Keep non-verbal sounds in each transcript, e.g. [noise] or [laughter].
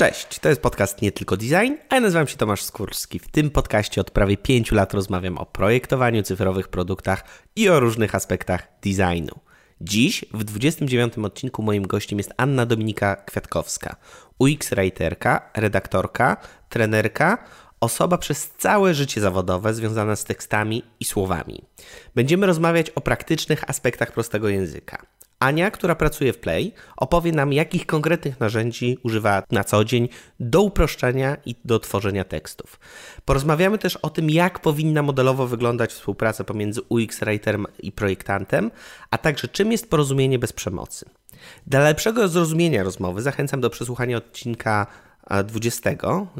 Cześć, to jest podcast Nie Tylko Design, a ja nazywam się Tomasz Skórski. W tym podcaście od prawie 5 lat rozmawiam o projektowaniu cyfrowych produktach i o różnych aspektach designu. Dziś, w 29 odcinku, moim gościem jest Anna Dominika Kwiatkowska, UX-writerka, redaktorka, trenerka, osoba przez całe życie zawodowe związana z tekstami i słowami. Będziemy rozmawiać o praktycznych aspektach prostego języka. Ania, która pracuje w Play, opowie nam, jakich konkretnych narzędzi używa na co dzień do uproszczenia i do tworzenia tekstów. Porozmawiamy też o tym, jak powinna modelowo wyglądać współpraca pomiędzy UX-writerem i projektantem, a także czym jest porozumienie bez przemocy. Dla lepszego zrozumienia rozmowy zachęcam do przesłuchania odcinka 20,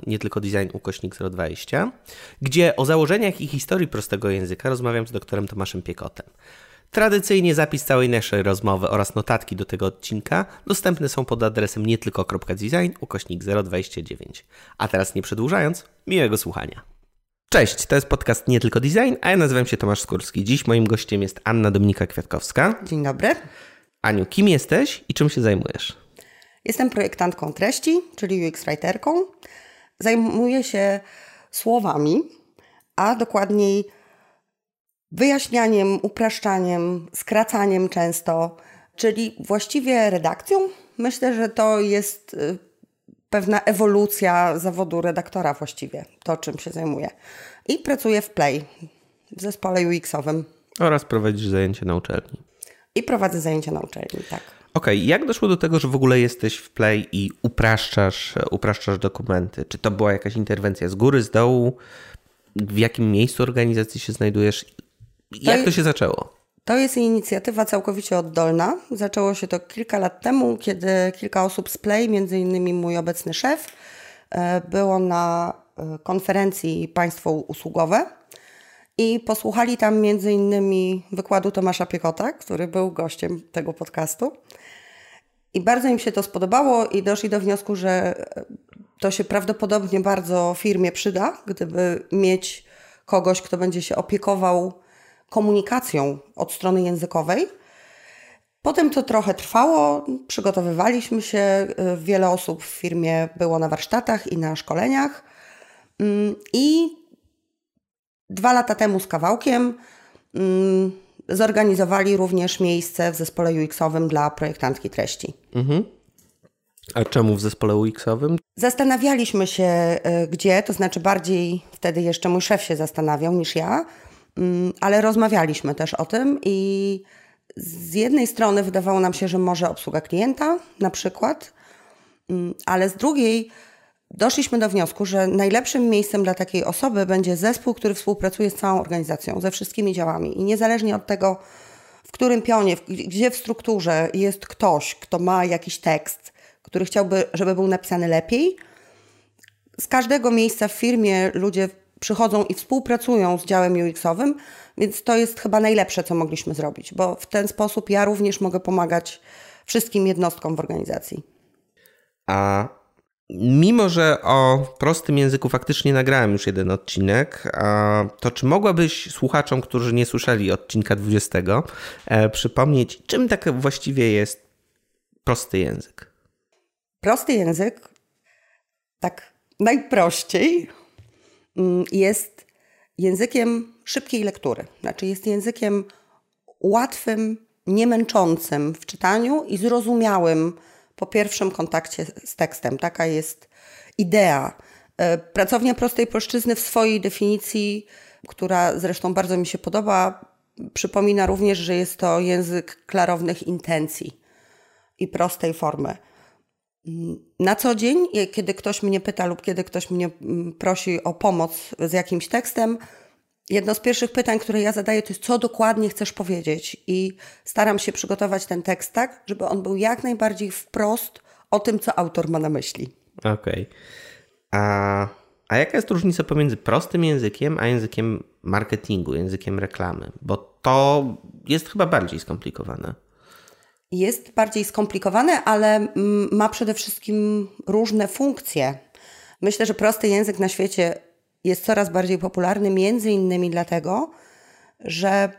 nie tylko design ukośnik 020, gdzie o założeniach i historii prostego języka rozmawiam z doktorem Tomaszem Piekotem. Tradycyjnie zapis całej naszej rozmowy oraz notatki do tego odcinka dostępne są pod adresem nietylko.design ukośnik 029. A teraz nie przedłużając, miłego słuchania. Cześć, to jest podcast Nie Tylko Design, a ja nazywam się Tomasz Skórski. Dziś moim gościem jest Anna Dominika Kwiatkowska. Dzień dobry. Aniu, kim jesteś i czym się zajmujesz? Jestem projektantką treści, czyli UX-writerką. Zajmuję się słowami, a dokładniej wyjaśnianiem, upraszczaniem, skracaniem często, czyli właściwie redakcją. Myślę, że to jest y, pewna ewolucja zawodu redaktora właściwie, to czym się zajmuję. I pracuję w Play, w zespole UX-owym. Oraz prowadzisz zajęcia na uczelni. I prowadzę zajęcia na uczelni, tak. Okej, okay. jak doszło do tego, że w ogóle jesteś w Play i upraszczasz, upraszczasz dokumenty? Czy to była jakaś interwencja z góry, z dołu? W jakim miejscu organizacji się znajdujesz? Jak to, się zaczęło? To jest inicjatywa całkowicie oddolna. Zaczęło się to kilka lat temu, kiedy kilka osób z Play, między innymi mój obecny szef, e, było na e, konferencji Państwo Usługowe i posłuchali tam między innymi wykładu Tomasza Piekota, który był gościem tego podcastu. I bardzo im się to spodobało i doszli do wniosku, że to się prawdopodobnie bardzo firmie przyda, gdyby mieć kogoś, kto będzie się opiekował komunikacją od strony językowej. Potem to trochę trwało, przygotowywaliśmy się, y, wiele osób w firmie było na warsztatach i na szkoleniach. Mm, I dwa lata temu z kawałkiem mm, zorganizowali również miejsce w zespole UX-owym dla projektantki treści. Mhm. A czemu w zespole UX-owym? Zastanawialiśmy się, y, gdzie, to znaczy bardziej wtedy jeszcze mój szef się zastanawiał niż ja. Mm, ale rozmawialiśmy też o tym i z jednej strony wydawało nam się, że może obsługa klienta na przykład, mm, ale z drugiej doszliśmy do wniosku, że najlepszym miejscem dla takiej osoby będzie zespół, który współpracuje z całą organizacją, ze wszystkimi działami. I niezależnie od tego, w którym pionie, gdzie w strukturze jest ktoś, kto ma jakiś tekst, który chciałby, żeby był napisany lepiej, z każdego miejsca w firmie ludzie przychodzą i współpracują z działem UX-owym, więc to jest chyba najlepsze, co mogliśmy zrobić, bo w ten sposób ja również mogę pomagać wszystkim jednostkom w organizacji. A mimo, że o prostym języku faktycznie nagrałem już jeden odcinek, to czy mogłabyś słuchaczom, którzy nie słyszeli odcinka 20, e, przypomnieć, czym tak właściwie jest prosty język? Prosty język, tak najprościej, jest językiem szybkiej lektury. Znaczy jest językiem łatwym, niemęczącym w czytaniu i zrozumiałym po pierwszym kontakcie z tekstem. Taka jest idea. E, pracownia prostej płaszczyzny w swojej definicji, która zresztą bardzo mi się podoba, przypomina również, że jest to język klarownych intencji i prostej formy. Na co dzień, kiedy ktoś mnie pyta lub kiedy ktoś mnie mm, prosi o pomoc z jakimś tekstem, jedno z pierwszych pytań, które ja zadaję, to jest, co dokładnie chcesz powiedzieć. I staram się przygotować ten tekst tak, żeby on był jak najbardziej wprost o tym, co autor ma na myśli. Okej. Okay. A, a jaka jest różnica pomiędzy prostym językiem a językiem marketingu, językiem reklamy? Bo to jest chyba bardziej skomplikowane jest bardziej skomplikowane, ale mm, ma przede wszystkim różne funkcje. Myślę, że prosty język na świecie jest coraz bardziej popularny, między innymi dlatego, że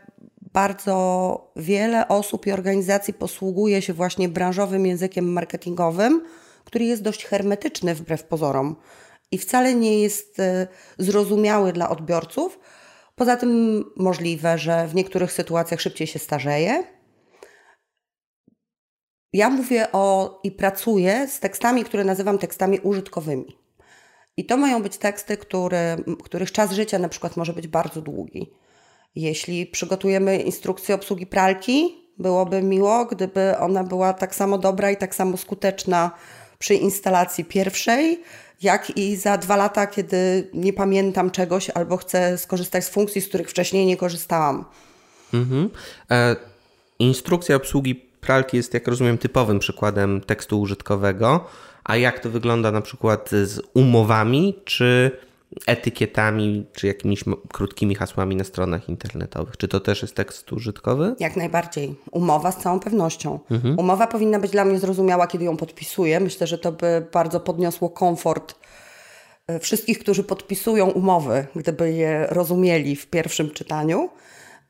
bardzo wiele osób i organizacji posługuje się właśnie branżowym językiem marketingowym, który jest dość hermetyczny wbrew pozorom i wcale nie jest e, zrozumiały dla odbiorców. Poza tym możliwe, że w niektórych sytuacjach szybciej się starzeje. Ja mówię o i pracuję z tekstami, które nazywam tekstami użytkowymi. I to mają być teksty, które, których czas życia na przykład może być bardzo długi. Jeśli przygotujemy instrukcję obsługi pralki, byłoby miło, gdyby ona była tak samo dobra i tak samo skuteczna przy instalacji pierwszej, jak i za dwa lata, kiedy nie pamiętam czegoś albo chcę skorzystać z funkcji, z których wcześniej nie korzystałam. Mhm. E, instrukcja obsługi pralki jest, jak rozumiem, typowym przykładem tekstu użytkowego. A jak to wygląda na przykład z umowami, czy etykietami, czy jakimiś krótkimi hasłami na stronach internetowych? Czy to też jest tekst użytkowy? Jak najbardziej. Umowa z całą pewnością. Mhm. Umowa powinna być dla mnie zrozumiała, kiedy ją podpisuję. Myślę, że to by bardzo podniosło komfort e, wszystkich, którzy podpisują umowy, gdyby je rozumieli w pierwszym czytaniu.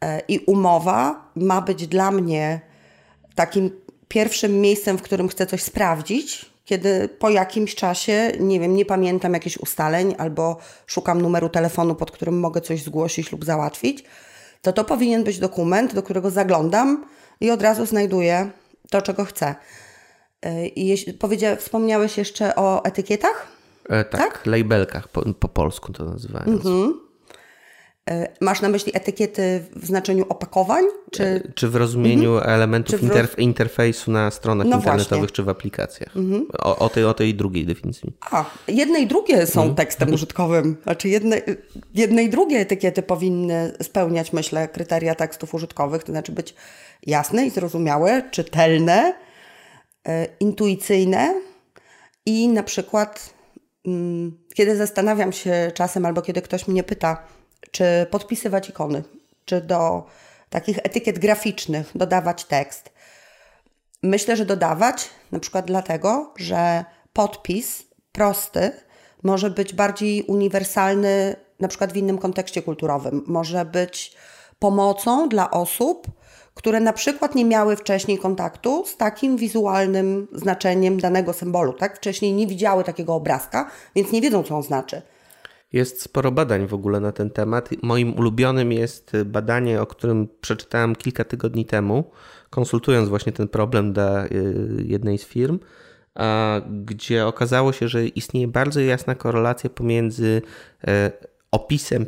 E, I umowa ma być dla mnie takim pierwszym miejscem, w którym chcę coś sprawdzić, kiedy po jakimś czasie, nie wiem, nie pamiętam jakichś ustaleń albo szukam numeru telefonu, pod którym mogę coś zgłosić lub załatwić, to to powinien być dokument, do którego zaglądam i od razu znajduję to, czego chcę. Y, I jeśli, wspomniałeś jeszcze o etykietach? E, tak, tak, labelkach po, po polsku to nazywając. Mhm. E, masz na myśli etykiety w znaczeniu opakowań? Czy, e, czy w rozumieniu mhm. elementów w... interf interfejsu na stronach no internetowych właśnie. czy w aplikacjach? Mhm. O, o, tej, o tej drugiej definicji. A, jedne i drugie są mhm. tekstem [laughs] użytkowym. Znaczy jedne, jedne i drugie etykiety powinny spełniać, myślę, kryteria tekstów użytkowych, to znaczy być jasne i zrozumiałe, czytelne, e, intuicyjne i na przykład, mm, kiedy zastanawiam się czasem albo kiedy ktoś mnie pyta, czy podpisywać ikony, czy do takich etykiet graficznych dodawać tekst. Myślę, że dodawać, na przykład dlatego, że podpis prosty może być bardziej uniwersalny, na przykład w innym kontekście kulturowym. Może być pomocą dla osób, które na przykład nie miały wcześniej kontaktu z takim wizualnym znaczeniem danego symbolu. Tak? Wcześniej nie widziały takiego obrazka, więc nie wiedzą, co on znaczy. Jest sporo badań w ogóle na ten temat. Moim ulubionym jest badanie, o którym przeczytałem kilka tygodni temu, konsultując właśnie ten problem dla y, jednej z firm, gdzie okazało się, że istnieje bardzo jasna korelacja pomiędzy e, opisem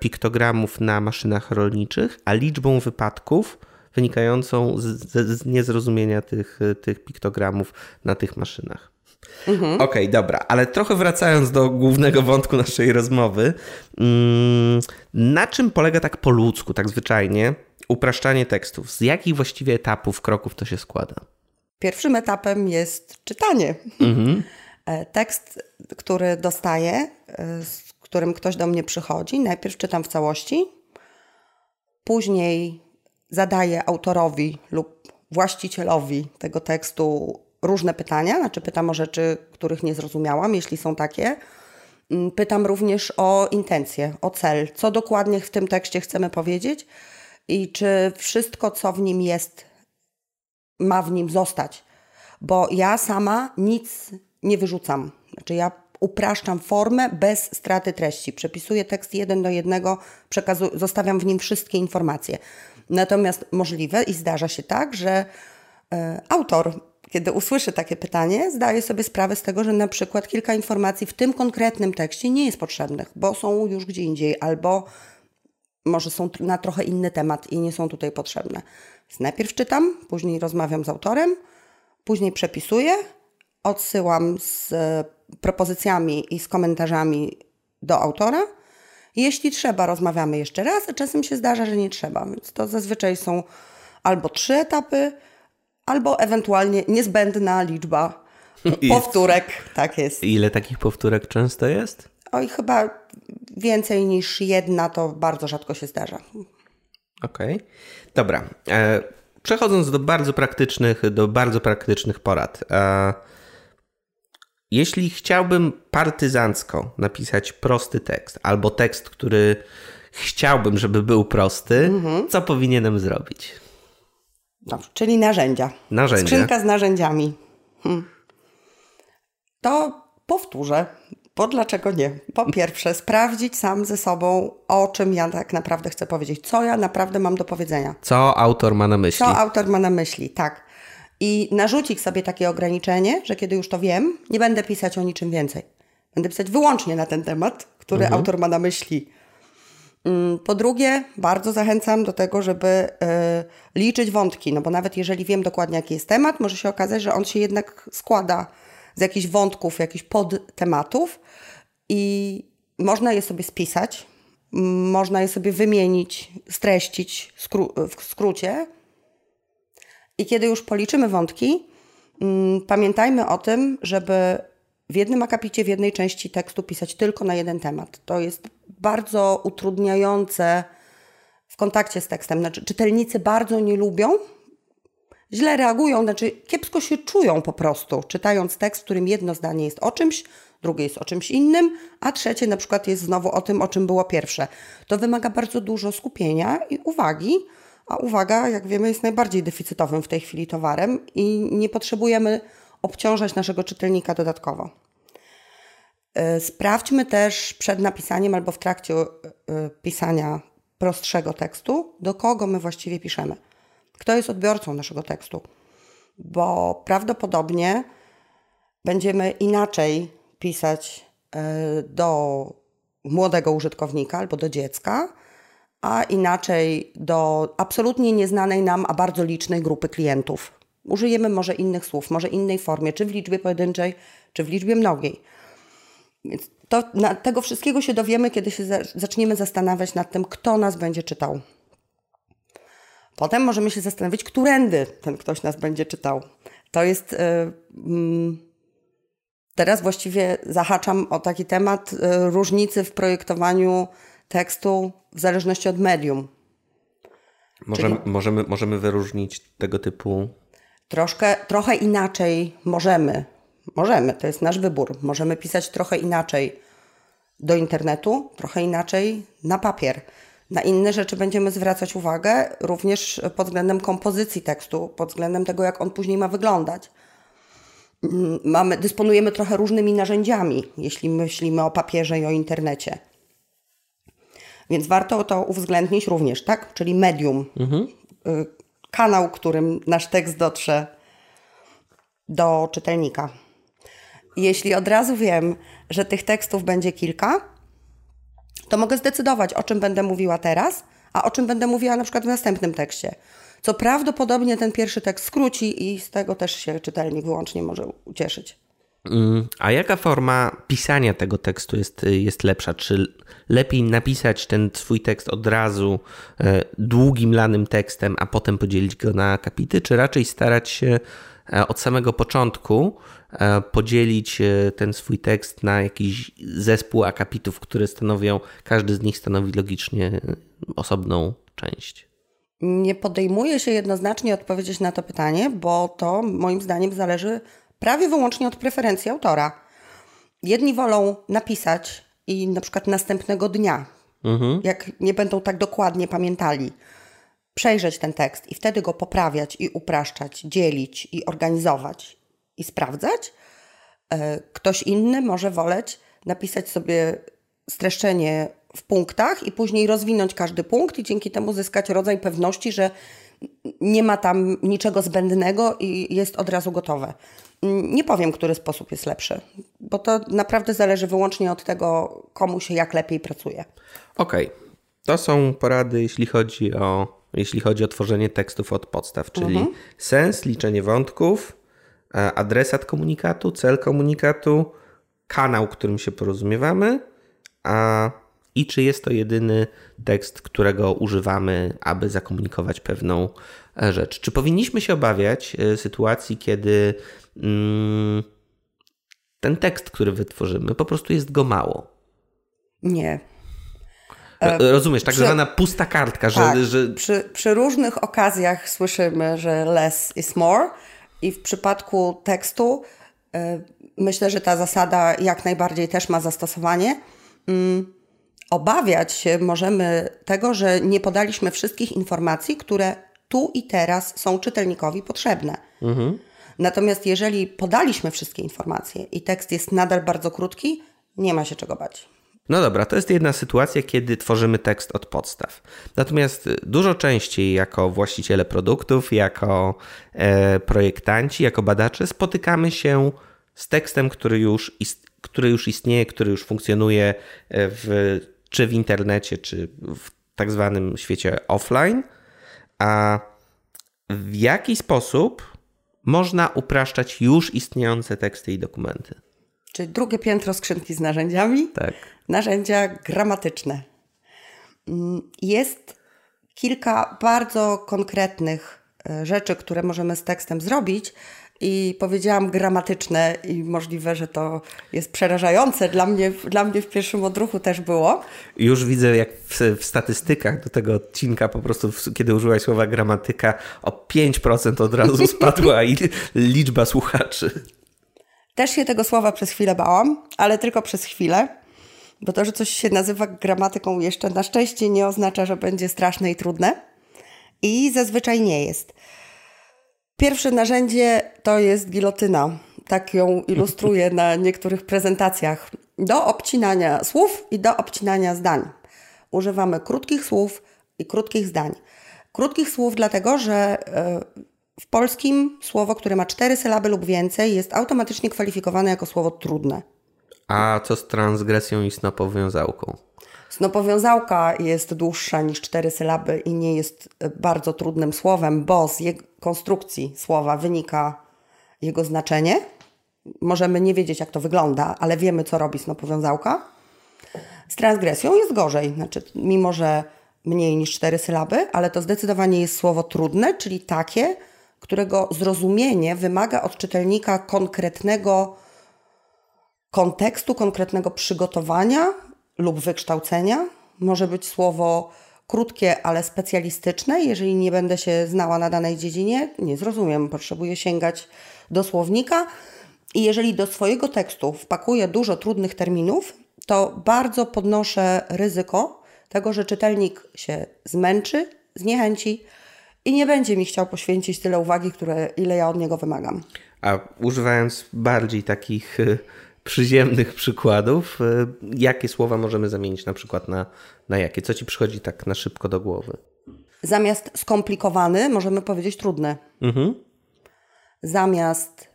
piktogramów na maszynach rolniczych, a liczbą wypadków wynikającą z, z niezrozumienia tych, tych piktogramów na tych maszynach. Mhm. Okej, okay, dobra, ale trochę wracając do głównego wątku naszej rozmowy, mm, na czym polega tak po ludzku, tak zwyczajnie, upraszczanie tekstów? Z jakich właściwie etapów, kroków to się składa? Pierwszym etapem jest czytanie. Mhm. E, tekst, który dostaję, e, z którym ktoś do mnie przychodzi, najpierw czytam w całości, później zadaję autorowi lub właścicielowi tego tekstu różne pytania, znaczy pytam o rzeczy, których nie zrozumiałam, jeśli są takie. Mm, pytam również o intencje, o cel, co dokładnie w tym tekście chcemy powiedzieć i czy wszystko, co w nim jest, ma w nim zostać. Bo ja sama nic nie wyrzucam. Znaczy ja upraszczam formę bez straty treści. Przepisuję tekst jeden do jednego, przekazu- zostawiam w nim wszystkie informacje. Natomiast możliwe i zdarza się tak, że y, autor kiedy usłyszy takie pytanie, zdaje sobie sprawę z tego, że na przykład kilka informacji w tym konkretnym tekście nie jest potrzebnych, bo są już gdzie indziej, albo może są na trochę inny temat i nie są tutaj potrzebne. Więc najpierw czytam, później rozmawiam z autorem, później przepisuję, odsyłam z e, propozycjami i z komentarzami do autora. Jeśli trzeba, rozmawiamy jeszcze raz, a czasem się zdarza, że nie trzeba, więc to zazwyczaj są albo trzy etapy, albo ewentualnie niezbędna liczba powtórek. Tak jest. Ile takich powtórek często jest? Oj, chyba więcej niż jedna to bardzo rzadko się zdarza. Okej. Okay. Dobra. E, przechodząc do bardzo praktycznych, do bardzo praktycznych porad. E, jeśli chciałbym partyzancko napisać prosty tekst, albo tekst, który chciałbym, żeby był prosty, mhm. co powinienem zrobić? Dobrze, czyli narzędzia. Narzędzia. Skrzynka z narzędziami. Hmm. to powtórzę, bo dlaczego nie? Po pierwsze, sprawdzić sam ze sobą, o czym ja tak naprawdę chcę powiedzieć, co ja naprawdę mam do powiedzenia. Co autor ma na myśli? Co autor ma na myśli, tak. I narzucić sobie takie ograniczenie, że kiedy już to wiem, nie będę pisać o niczym więcej. Będę pisać wyłącznie na ten temat, który mhm. autor ma na myśli. Mm, po drugie, bardzo zachęcam do tego, żeby y, liczyć wątki, no bo nawet jeżeli wiem dokładnie, jaki jest temat, może się okazać, że on się jednak składa z jakichś wątków, jakichś podtematów i można je sobie spisać, można je sobie wymienić, streścić w skrócie. I kiedy już policzymy wątki, mm, pamiętajmy o tym, żeby w jednym akapicie, w jednej części tekstu pisać tylko na jeden temat. To jest bardzo utrudniające w kontakcie z tekstem. Znaczy, czytelnicy bardzo nie lubią, źle reagują, znaczy kiepsko się czują po prostu, czytając tekst, w którym jedno zdanie jest o czymś, drugie jest o czymś innym, a trzecie na przykład jest znowu o tym, o czym było pierwsze. To wymaga bardzo dużo skupienia i uwagi, a uwaga, jak wiemy, jest najbardziej deficytowym w tej chwili towarem i nie potrzebujemy obciążać naszego czytelnika dodatkowo. E, sprawdźmy też przed napisaniem albo w trakcie e, pisania prostszego tekstu, do kogo my właściwie piszemy. Kto jest odbiorcą naszego tekstu? Bo prawdopodobnie będziemy inaczej pisać e, do młodego użytkownika albo do dziecka, a inaczej do absolutnie nieznanej nam, a bardzo licznej grupy klientów. Użyjemy może innych słów, może innej formie, czy w liczbie pojedynczej, czy w liczbie mnogiej. Więc to, na, tego wszystkiego się dowiemy, kiedy się za, zaczniemy zastanawiać nad tym, kto nas będzie czytał. Potem możemy się zastanowić, którędy ten ktoś nas będzie czytał. To jest. Yy, teraz właściwie zahaczam o taki temat yy, różnicy w projektowaniu tekstu w zależności od medium. Możemy, Czyli możemy, możemy wyróżnić tego typu. Troszkę, trochę inaczej możemy Możemy, to jest nasz wybór. Możemy pisać trochę inaczej do internetu, trochę inaczej na papier. Na inne rzeczy będziemy zwracać uwagę również pod względem kompozycji tekstu, pod względem tego, jak on później ma wyglądać. Mm, mamy, dysponujemy trochę różnymi narzędziami, jeśli myślimy o papierze i o internecie. Więc warto to uwzględnić również, tak? Czyli medium, mhm. Kanał, którym nasz tekst dotrze do czytelnika. Jeśli od razu wiem, że tych tekstów będzie kilka, to mogę zdecydować, o czym będę mówiła teraz, a o czym będę mówiła na przykład w następnym tekście. Co prawdopodobnie ten pierwszy tekst skróci i z tego też się czytelnik wyłącznie może ucieszyć. A jaka forma pisania tego tekstu jest, jest lepsza? Czy lepiej napisać ten swój tekst od razu e, długim, lanym tekstem, a potem podzielić go na akapity, czy raczej starać się e, od samego początku E, podzielić ten swój tekst na jakiś zespół akapitów, które stanowią, każdy z nich stanowi logicznie osobną część. Nie podejmuję się jednoznacznie odpowiedzieć na to pytanie, bo to moim zdaniem zależy prawie wyłącznie od preferencji autora. Jedni wolą napisać i na przykład następnego dnia, mhm. jak nie będą tak dokładnie pamiętali, przejrzeć ten tekst i wtedy go poprawiać i upraszczać, dzielić i organizować i sprawdzać. E, ktoś inny może woleć napisać sobie streszczenie w punktach i później rozwinąć każdy punkt i dzięki temu zyskać rodzaj pewności, że nie ma tam niczego zbędnego i jest od razu gotowe. Nie powiem, który sposób jest lepszy, bo to naprawdę zależy wyłącznie od tego, komu się jak lepiej pracuje. Okej, okay. to są porady, jeśli chodzi o, jeśli chodzi o tworzenie tekstów od podstaw, czyli mhm. sens, liczenie wątków, E, adresat komunikatu, cel komunikatu, kanał, którym się porozumiewamy, a i czy jest to jedyny tekst, którego używamy, aby zakomunikować pewną rzecz. Czy powinniśmy się obawiać e, sytuacji, kiedy mm, ten tekst, który wytworzymy, po prostu jest go mało? Nie. Rozumiesz, tak przy, zwana pusta kartka, że. Tak, że... Przy, przy różnych okazjach słyszymy, że less is more i w przypadku tekstu myślę, że ta zasada jak najbardziej też ma zastosowanie. Mm, obawiać się możemy tego, że nie podaliśmy wszystkich informacji, które tu i teraz są czytelnikowi potrzebne. Mhm. Natomiast jeżeli podaliśmy wszystkie informacje i tekst jest nadal bardzo krótki, nie ma się czego bać. No dobra, to jest jedna sytuacja, kiedy tworzymy tekst od podstaw. Natomiast dużo częściej jako właściciele produktów, jako e, projektanci, jako badacze spotykamy się z tekstem, który już, ist, który już istnieje, który już funkcjonuje e, w, czy w internecie, czy w tak zwanym świecie offline. A w jaki sposób można upraszczać już istniejące teksty i dokumenty? Czyli drugie piętro skrzynki z narzędziami. Tak. Narzędzia gramatyczne. Mm, Jest kilka bardzo konkretnych e, rzeczy, które możemy z tekstem zrobić. I powiedziałam gramatyczne, i możliwe, że to jest przerażające. Dla mnie, dla mnie w pierwszym odruchu też było. Już widzę, jak w, w statystykach do tego odcinka po prostu, w, kiedy użyłaś słowa gramatyka, o 5% od razu [laughs] spadła i liczba słuchaczy. Też się tego słowa przez chwilę bałam, ale tylko przez chwilę, bo to, że coś się nazywa gramatyką jeszcze na szczęście nie oznacza, że będzie straszne i trudne. I zazwyczaj nie jest. Pierwsze narzędzie to jest gilotyna. Tak ją ilustruję na niektórych prezentacjach. Do obcinania słów i do obcinania zdań. Używamy krótkich słów i krótkich zdań. Krótkich słów dlatego, że e, w polskim słowo, które ma cztery sylaby lub więcej, jest automatycznie kwalifikowane jako słowo trudne. A co z transgresją i snopowiązałką? Snopowiązałka jest dłuższa niż cztery sylaby i nie jest e, bardzo trudnym słowem, bo z jego konstrukcji słowa wynika jego znaczenie. Możemy nie wiedzieć, jak to wygląda, ale wiemy, co robi snopowiązałka. Z transgresją jest gorzej, znaczy, mimo że mniej niż cztery sylaby, ale to zdecydowanie jest słowo trudne, czyli takie, którego zrozumienie wymaga od czytelnika konkretnego kontekstu, konkretnego przygotowania lub wykształcenia. Może być słowo krótkie, ale specjalistyczne. Jeżeli nie będę się znała na danej dziedzinie, nie zrozumiem, potrzebuję sięgać do słownika. I jeżeli do swojego tekstu wpakuję dużo trudnych terminów, to bardzo podnoszę ryzyko tego, że czytelnik się zmęczy, zniechęci i nie będzie mi chciał poświęcić tyle uwagi, które, ile ja od niego wymagam. A używając bardziej takich y, przyziemnych przykładów, y, jakie słowa możemy zamienić na przykład na, na jakie? Co ci przychodzi tak na szybko do głowy? Zamiast skomplikowany możemy powiedzieć trudny. Mhm. Zamiast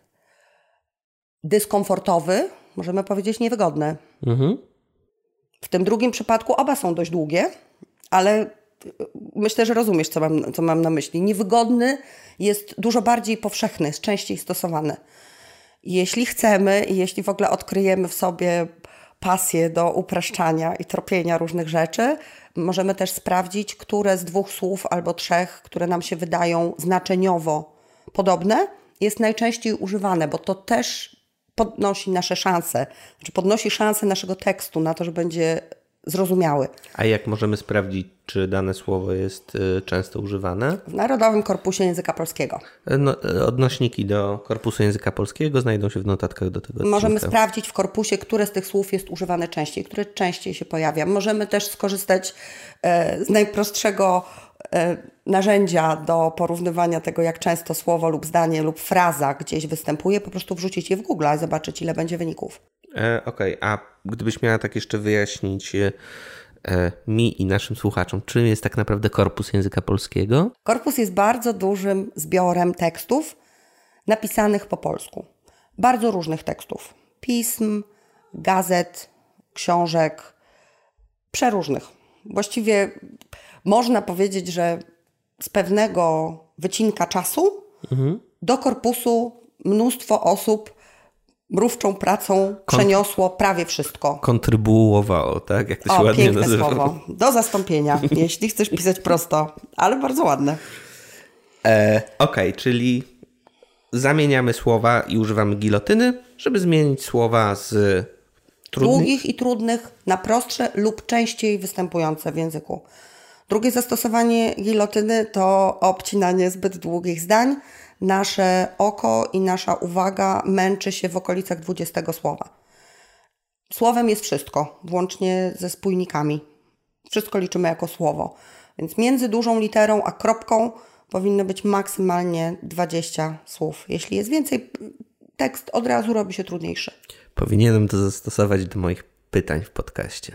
dyskomfortowy możemy powiedzieć niewygodny. Mhm. W tym drugim przypadku oba są dość długie, ale myślę, że rozumiesz, co mam, co mam na myśli. Niewygodny jest dużo bardziej powszechny, jest częściej stosowany. Jeśli chcemy i jeśli w ogóle odkryjemy w sobie pasję do upraszczania i tropienia różnych rzeczy, możemy też sprawdzić, które z dwóch słów albo trzech, które nam się wydają znaczeniowo podobne, jest najczęściej używane, bo to też podnosi nasze szanse, znaczy podnosi szanse naszego tekstu na to, że będzie zrozumiały. A jak możemy sprawdzić, czy dane słowo jest y, często używane? W Narodowym Korpusie Języka Polskiego. No, odnośniki do korpusu języka polskiego znajdą się w notatkach do tego Możemy odcinka. sprawdzić w korpusie, które z tych słów jest używane częściej, które częściej się pojawia. Możemy też skorzystać e, z najprostszego e, narzędzia do porównywania tego, jak często słowo lub zdanie lub fraza gdzieś występuje, po prostu wrzucić je w Google i zobaczyć, ile będzie wyników. E, Okej, a gdybyś miała tak jeszcze wyjaśnić e, e, mi i naszym słuchaczom, czym jest tak naprawdę korpus języka polskiego? Korpus jest bardzo dużym zbiorem tekstów napisanych po polsku. Bardzo różnych tekstów. Pism, gazet, książek, przeróżnych. Właściwie można powiedzieć, że z pewnego wycinka czasu do korpusu mnóstwo osób mrówczą pracą przeniosło prawie wszystko. Kontrybuowało, tak? Jak to się O, ładnie piękne nazywa. słowo. Do zastąpienia, [laughs] jeśli chcesz pisać prosto, ale bardzo ładne. E, Okej, czyli zamieniamy słowa i używamy gilotyny, żeby zmienić słowa z trudnych Długich i trudnych na prostsze lub częściej występujące w języku. Drugie zastosowanie gilotyny to obcinanie zbyt długich zdań. Nasze oko i nasza uwaga męczy się w okolicach 20 słowa. Słowem jest wszystko, włącznie ze spójnikami. Wszystko liczymy jako słowo. Więc między dużą literą a kropką powinno być maksymalnie 20 słów. Jeśli jest więcej, tekst od razu robi się trudniejszy. Powinienem to zastosować do moich pytań w podcaście.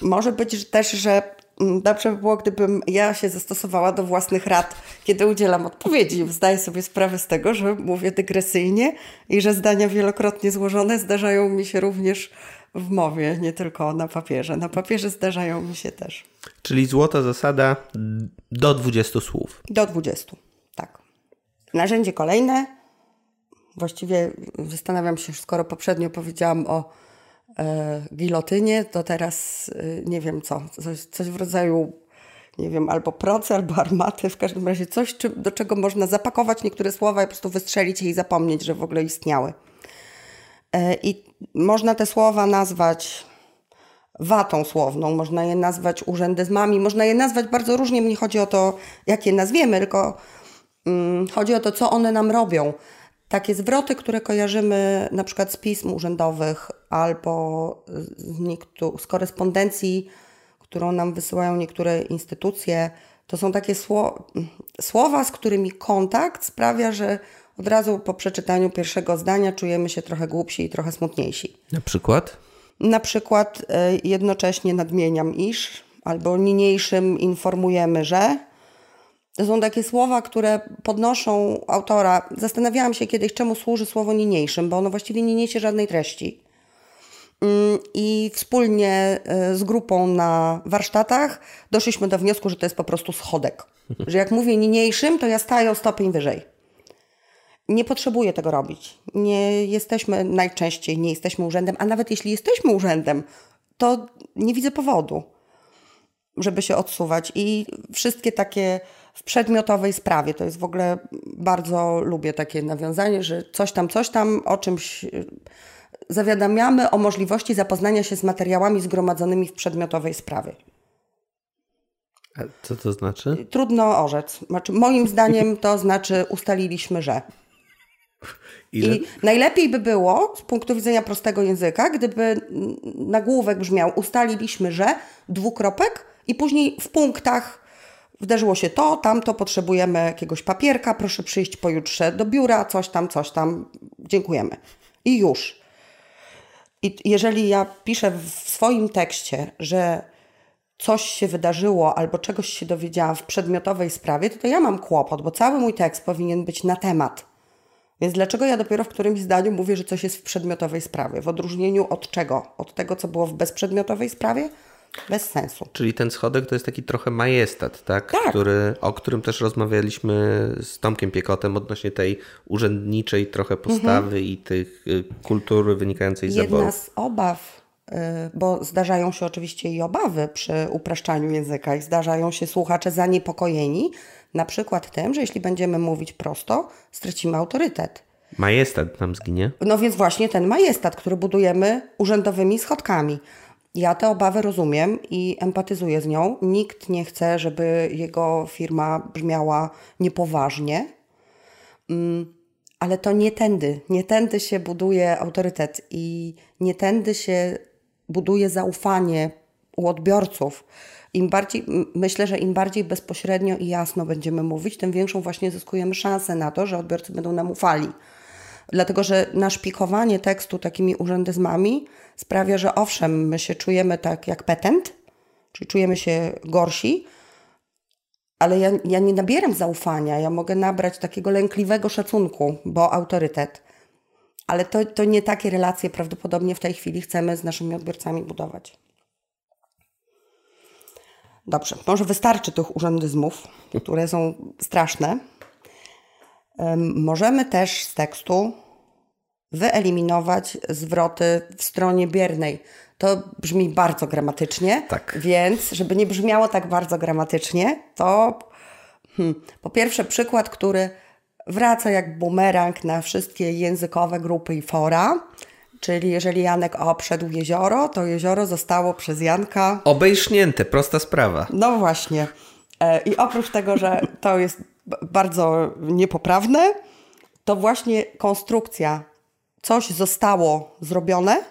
Może być też, że dobrze by było, gdybym ja się zastosowała do własnych rad, kiedy udzielam odpowiedzi. Zdaję sobie sprawę z tego, że mówię dygresyjnie i że zdania wielokrotnie złożone zdarzają mi się również w mowie, nie tylko na papierze. Na papierze zdarzają mi się też. Czyli złota zasada do 20 słów. Do 20, tak. Narzędzie kolejne. Właściwie zastanawiam się, skoro poprzednio powiedziałam o gilotynie, to teraz e, nie wiem co, coś, coś w rodzaju nie wiem, albo procy, albo armaty, w każdym razie coś, czy, do czego można zapakować niektóre słowa i po prostu wystrzelić je i zapomnieć, że w ogóle istniały. E, I można te słowa nazwać watą słowną, można je nazwać urzędyzmami, można je nazwać bardzo różnie. Nie chodzi o to, jak je nazwiemy, tylko mm, chodzi o to, co one nam robią. Takie zwroty, które kojarzymy na przykład z pism urzędowych albo z, z korespondencji, którą nam wysyłają niektóre instytucje, to są takie sło słowa, z którymi kontakt sprawia, że od razu po przeczytaniu pierwszego zdania czujemy się trochę głupsi i trochę smutniejsi. Na przykład? Na przykład e, jednocześnie nadmieniam iż, albo niniejszym informujemy, że. To są takie słowa, które podnoszą autora. Zastanawiałam się kiedyś, czemu służy słowo niniejszym, bo ono właściwie nie niesie żadnej treści. Mm, I wspólnie e, z grupą na warsztatach doszliśmy do wniosku, że to jest po prostu schodek. Że jak mówię niniejszym, to ja staję o stopień wyżej. Nie potrzebuję tego robić. Nie jesteśmy najczęściej, nie jesteśmy urzędem, a nawet jeśli jesteśmy urzędem, to nie widzę powodu, żeby się odsuwać. I wszystkie takie w przedmiotowej sprawie, to jest w ogóle bardzo lubię takie nawiązanie, że coś tam, coś tam, o czymś zawiadamiamy o możliwości zapoznania się z materiałami zgromadzonymi w przedmiotowej sprawie. A co to znaczy? Trudno orzec. Znaczy, moim zdaniem to znaczy ustaliliśmy, że. Ile? I najlepiej by było z punktu widzenia prostego języka, gdyby nagłówek brzmiał ustaliliśmy, że dwukropek i później w punktach wderzyło się to, tamto, potrzebujemy jakiegoś papierka, proszę przyjść pojutrze do biura, coś tam, coś tam, dziękujemy. I już. I jeżeli ja piszę w swoim tekście, że coś się wydarzyło albo czegoś się dowiedziałam w przedmiotowej sprawie, to, to ja mam kłopot, bo cały mój tekst powinien być na temat. Więc dlaczego ja dopiero w którymś zdaniu mówię, że coś jest w przedmiotowej sprawie? W odróżnieniu od czego? Od tego, co było w bezprzedmiotowej sprawie? Bez sensu. Czyli ten schodek to jest taki trochę majestat, tak? tak. Który, o którym też rozmawialiśmy z Tomkiem Piekotem odnośnie tej urzędniczej trochę postawy mhm. i tych y, kultury wynikającej z zaboru. Jedna z obaw, y, bo zdarzają się oczywiście i obawy przy upraszczaniu języka i zdarzają się słuchacze zaniepokojeni, na przykład tym, że jeśli będziemy mówić prosto, stracimy autorytet. Majestat nam zginie. No więc właśnie ten majestat, który budujemy urzędowymi schodkami. Ja tę obawę rozumiem i empatyzuję z nią. Nikt nie chce, żeby jego firma brzmiała niepoważnie. Mm, ale to nie tędy. Nie tędy się buduje autorytet i nie tędy się buduje zaufanie u odbiorców. Im bardziej, myślę, że im bardziej bezpośrednio i jasno będziemy mówić, tym większą właśnie zyskujemy szansę na to, że odbiorcy będą nam ufali. Dlatego, że naszpikowanie tekstu takimi urzędyzmami sprawia, że owszem, my się czujemy tak jak petent, czyli czujemy się gorsi, ale ja, ja nie nabieram zaufania, ja mogę nabrać takiego lękliwego szacunku, bo autorytet. Ale to, to nie takie relacje prawdopodobnie w tej chwili chcemy z naszymi odbiorcami budować. Dobrze, może wystarczy tych urzędyzmów, które są straszne. Możemy też z tekstu wyeliminować zwroty w stronie biernej. To brzmi bardzo gramatycznie, tak. więc żeby nie brzmiało tak bardzo gramatycznie, to hmm, po pierwsze przykład, który wraca jak bumerang na wszystkie językowe grupy i fora. Czyli jeżeli Janek obszedł jezioro, to jezioro zostało przez Janka. Obejrznięte, prosta sprawa. No właśnie. E, I oprócz tego, że to jest bardzo niepoprawne, to właśnie konstrukcja coś zostało zrobione,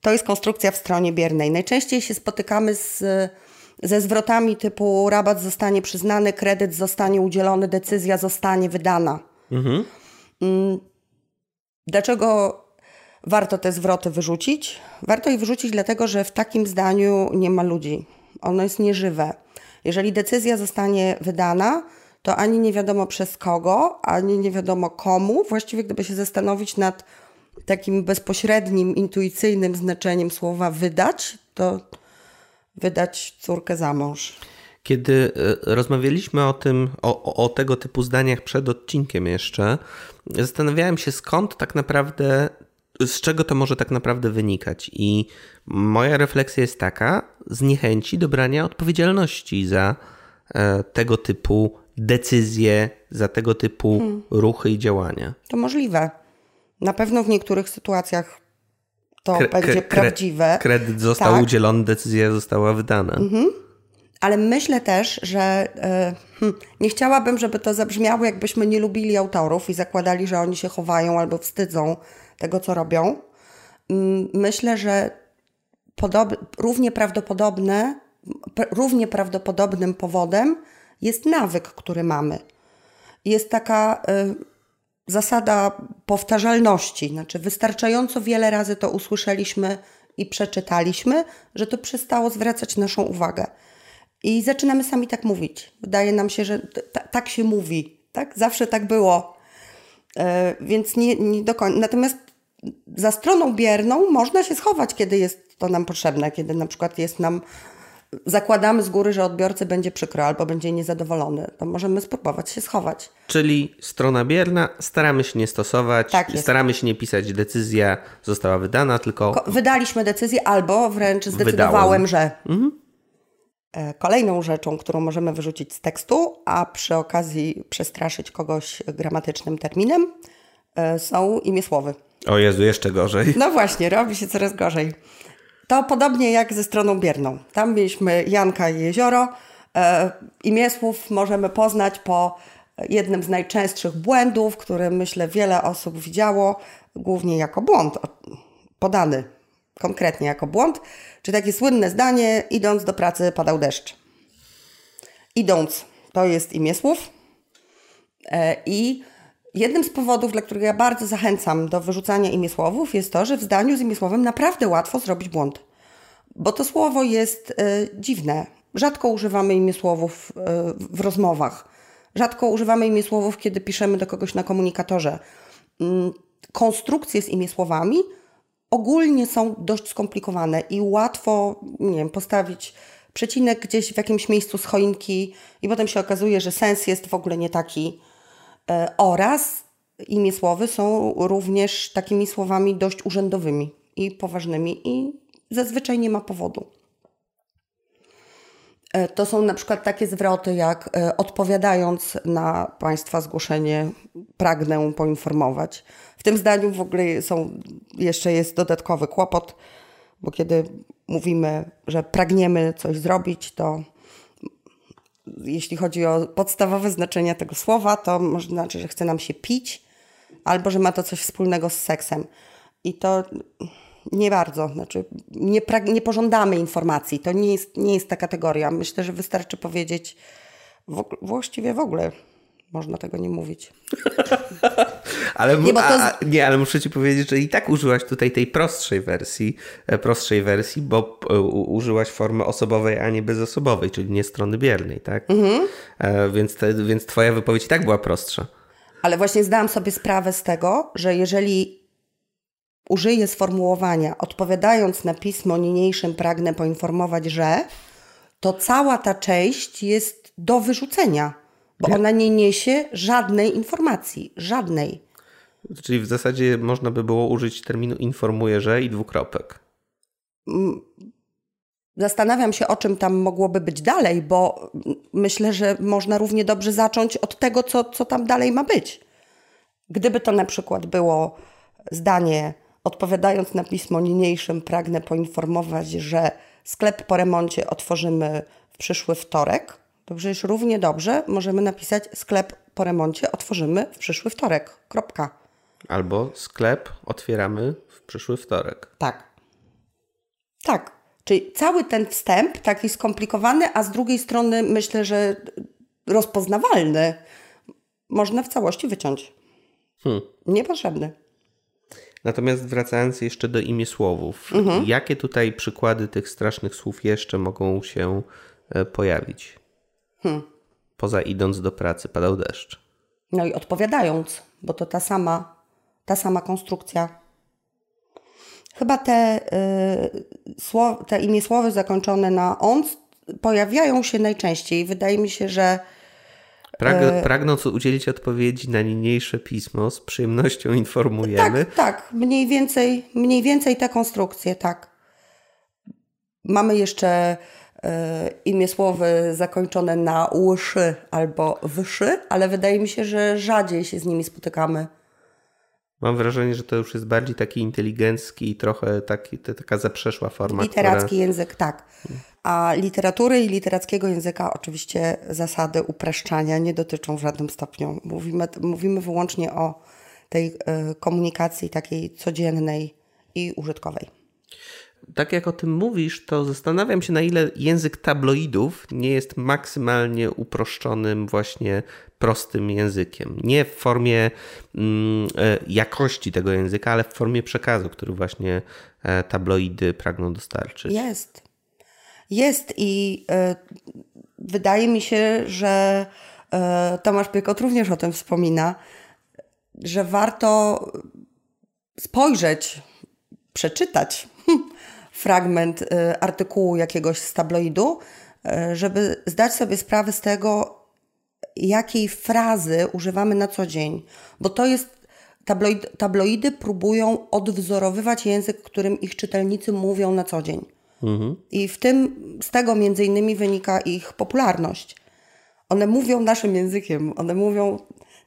to jest konstrukcja w stronie biernej. Najczęściej się spotykamy z ze zwrotami typu rabat zostanie przyznany, kredyt zostanie udzielony, decyzja zostanie wydana. Mhm. Dlaczego warto te zwroty wyrzucić? Warto je wyrzucić dlatego, że w takim zdaniu nie ma ludzi. Ono jest nieżywe. Jeżeli decyzja zostanie wydana, to ani nie wiadomo przez kogo, ani nie wiadomo komu. Właściwie, gdyby się zastanowić nad takim bezpośrednim, intuicyjnym znaczeniem słowa wydać, to wydać córkę za mąż. Kiedy e, rozmawialiśmy o tym, o, o, tego typu zdaniach przed odcinkiem jeszcze, zastanawiałem się skąd tak naprawdę, z czego to może tak naprawdę wynikać. I moja refleksja jest taka, z niechęci do brania odpowiedzialności za e, tego typu decyzje, za tego typu hmm. ruchy i działania. To możliwe. Na pewno w niektórych sytuacjach to kre, będzie kre, prawdziwe. Kredyt został tak. udzielony, decyzja została wydana. Mhm. Ale myślę też, że hmm, nie chciałabym, żeby to zabrzmiało, jakbyśmy nie lubili autorów i zakładali, że oni się chowają albo wstydzą tego, co robią. Mm, myślę, że podob, równie prawdopodobne, równie prawdopodobnym powodem jest nawyk, który mamy. Jest taka y, zasada powtarzalności, znaczy wystarczająco wiele razy to usłyszeliśmy i przeczytaliśmy, że to przestało zwracać naszą uwagę. I zaczynamy sami tak mówić. Wydaje nam się, że tak się mówi, tak? Zawsze tak było. E, więc nie, nie do końca. Natomiast za stroną bierną można się schować, kiedy jest to nam potrzebne, kiedy na przykład jest nam zakładamy z góry, że odbiorcy będzie przykro albo będzie niezadowolony, to możemy spróbować się schować. Czyli strona bierna, staramy się nie stosować, tak staramy się nie pisać, decyzja została wydana, tylko... Wydaliśmy decyzję albo wręcz zdecydowałem, Wydałem. że... Mhm. E, kolejną rzeczą, którą możemy wyrzucić z tekstu, a przy okazji przestraszyć kogoś gramatycznym terminem, e, są imię słowy. O Jezu, jeszcze gorzej. No właśnie, robi się coraz gorzej. To podobnie jak ze stroną bierną. Tam mieliśmy Janka i jezioro. E, imię słów możemy poznać po jednym z najczęstszych błędów, który myślę wiele osób widziało, głównie jako błąd, podany konkretnie jako błąd, czy takie słynne zdanie, idąc do pracy padał deszcz. Idąc to jest imię słów e, i Jednym z powodów, dla których ja bardzo zachęcam do wyrzucania imiesłowów, jest to, że w zdaniu z imiesłowem naprawdę łatwo zrobić błąd. Bo to słowo jest y, dziwne. Rzadko używamy imiesłowów y, w rozmowach. Rzadko używamy imiesłowów, kiedy piszemy do kogoś na komunikatorze. Y, konstrukcje z imiesłowami ogólnie są dość skomplikowane i łatwo nie wiem, postawić przecinek gdzieś w jakimś miejscu z choinki i potem się okazuje, że sens jest w ogóle nie taki E, oraz imię słowy są również takimi słowami dość urzędowymi i poważnymi i zazwyczaj nie ma powodu. E, to są na przykład takie zwroty, jak e, odpowiadając na Państwa zgłoszenie, pragnę poinformować. W tym zdaniu w ogóle są, jeszcze jest dodatkowy kłopot, bo kiedy mówimy, że pragniemy coś zrobić, to jeśli chodzi o podstawowe znaczenie tego słowa, to może znaczy, że chce nam się pić, albo że ma to coś wspólnego z seksem. I to nie bardzo, znaczy nie, nie pożądamy informacji, to nie jest, nie jest ta kategoria. Myślę, że wystarczy powiedzieć w, właściwie w ogóle można tego nie mówić. [laughs] ale, nie, to... a, nie, ale muszę ci powiedzieć, że i tak użyłaś tutaj tej prostszej wersji, e, prostszej wersji, bo e, użyłaś formy osobowej, a nie bezosobowej, czyli nie strony biernej, tak? Mhm. E, więc, te, więc twoja wypowiedź i tak była prostsza. Ale właśnie zdałam sobie sprawę z tego, że jeżeli użyję sformułowania odpowiadając na pismo niniejszym pragnę poinformować, że to cała ta część jest do wyrzucenia bo ona nie niesie żadnej informacji, żadnej. Czyli w zasadzie można by było użyć terminu informuje, że i dwukropek. Mm, zastanawiam się, o czym tam mogłoby być dalej, bo myślę, że można równie dobrze zacząć od tego, co, co tam dalej ma być. Gdyby to na przykład było zdanie, odpowiadając na pismo niniejszym, pragnę poinformować, że sklep po remoncie otworzymy w przyszły wtorek, to przecież równie dobrze możemy napisać sklep po remoncie otworzymy w przyszły wtorek. Kropka. Albo sklep otwieramy w przyszły wtorek. Tak. Tak. Czyli cały ten wstęp, taki skomplikowany, a z drugiej strony myślę, że rozpoznawalny, można w całości wyciąć. Hmm. Niepotrzebny. Natomiast wracając jeszcze do imię słowów, mhm. jakie tutaj przykłady tych strasznych słów jeszcze mogą się e, pojawić? Hmm. Poza idąc do pracy, padał deszcz. No i odpowiadając, bo to ta sama, ta sama konstrukcja. Chyba te, y, te imię słowy zakończone na on pojawiają się najczęściej. Wydaje mi się, że Prag, e, pragnąc udzielić odpowiedzi na niniejsze pismo, z przyjemnością informujemy. Tak, tak, mniej więcej, mniej więcej te konstrukcje, tak. Mamy jeszcze imię słowy zakończone na łyszy albo wyszy, ale wydaje mi się, że rzadziej się z nimi spotykamy. Mam wrażenie, że to już jest bardziej taki inteligencki i trochę taki, to, taka zaprzeszła forma. Literacki która... język, tak. A literatury i literackiego języka oczywiście zasady upraszczania nie dotyczą w żadnym stopniu. Mówimy, mówimy wyłącznie o tej y, komunikacji takiej codziennej i użytkowej. Tak jak o tym mówisz, to zastanawiam się, na ile język tabloidów nie jest maksymalnie uproszczonym, właśnie prostym językiem. Nie w formie mm, e, jakości tego języka, ale w formie przekazu, który właśnie e, tabloidy pragną dostarczyć. Jest. Jest i y, wydaje mi się, że Tomasz Piekot również o tym wspomina, że warto spojrzeć, przeczytać fragment y, artykułu jakiegoś z tabloidu, żeby zdać sobie sprawę z tego, jakiej frazy używamy na co dzień, bo to jest tabloid, tabloidy próbują odwzorowywać język, którym ich czytelnicy mówią na co dzień. Mhm. I w tym, z tego między innymi wynika ich popularność. One mówią naszym językiem, one mówią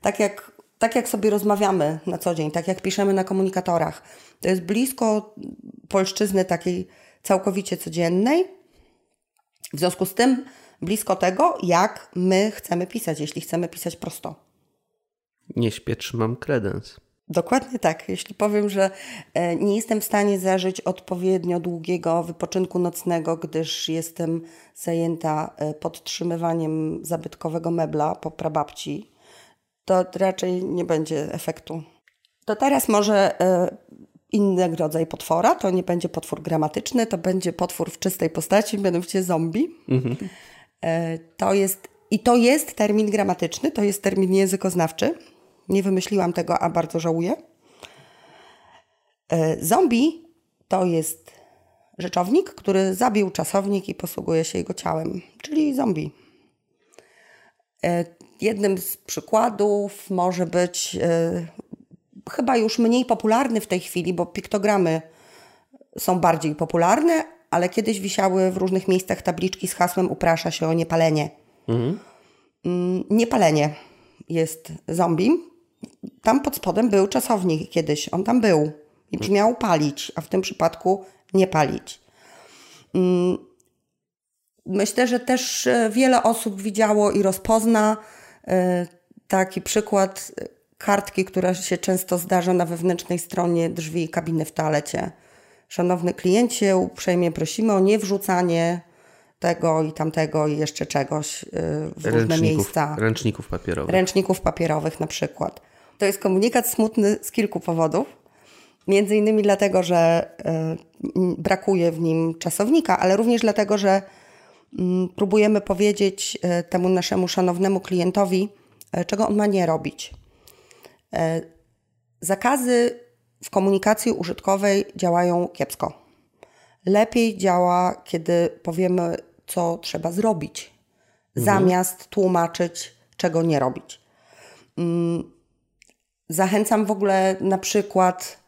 tak jak, tak jak sobie rozmawiamy na co dzień, tak jak piszemy na komunikatorach. To jest blisko polszczyzny takiej całkowicie codziennej. W związku z tym blisko tego, jak my chcemy pisać, jeśli chcemy pisać prosto. Nie śpię, trzymam kredens. Dokładnie tak. Jeśli powiem, że e, nie jestem w stanie zażyć odpowiednio długiego wypoczynku nocnego, gdyż jestem zajęta e, podtrzymywaniem zabytkowego mebla po prababci, to raczej nie będzie efektu. To teraz może e, inny rodzaj potwora. To nie będzie potwór gramatyczny, to będzie potwór w czystej postaci, mianowicie zombie. Mhm. To jest, I to jest termin gramatyczny, to jest termin językoznawczy nie wymyśliłam tego, a bardzo żałuję. E, zombie to jest rzeczownik, który zabił czasownik i posługuje się jego ciałem, czyli zombie. Jednym z przykładów może być e, chyba już mniej popularny w tej chwili, bo piktogramy są bardziej popularne, ale kiedyś wisiały w różnych miejscach tabliczki z hasłem uprasza się o niepalenie. Mhm. Mm, niepalenie jest zombie tam pod spodem był czasownik kiedyś, on tam był i brzmiał palić, a w tym przypadku nie palić. Mm, myślę, że też e, wiele osób widziało i rozpozna taki przykład kartki, która się często zdarza na wewnętrznej stronie drzwi kabiny w toalecie. Szanowny kliencie, uprzejmie prosimy o niewrzucanie tego i tamtego i jeszcze czegoś e, w różne miejsca. Ręczników papierowych. Ręczników papierowych na przykład. To jest komunikat smutny z kilku powodów. Między innymi dlatego, że brakuje w nim czasownika, ale również dlatego, że próbujemy powiedzieć y, temu naszemu szanownemu klientowi, e, czego on ma nie robić. E, zakazy w komunikacji użytkowej działają kiepsko. Lepiej działa, kiedy powiemy, co trzeba zrobić, mhm. zamiast tłumaczyć, czego nie robić. Mm, Zachęcam w ogóle na przykład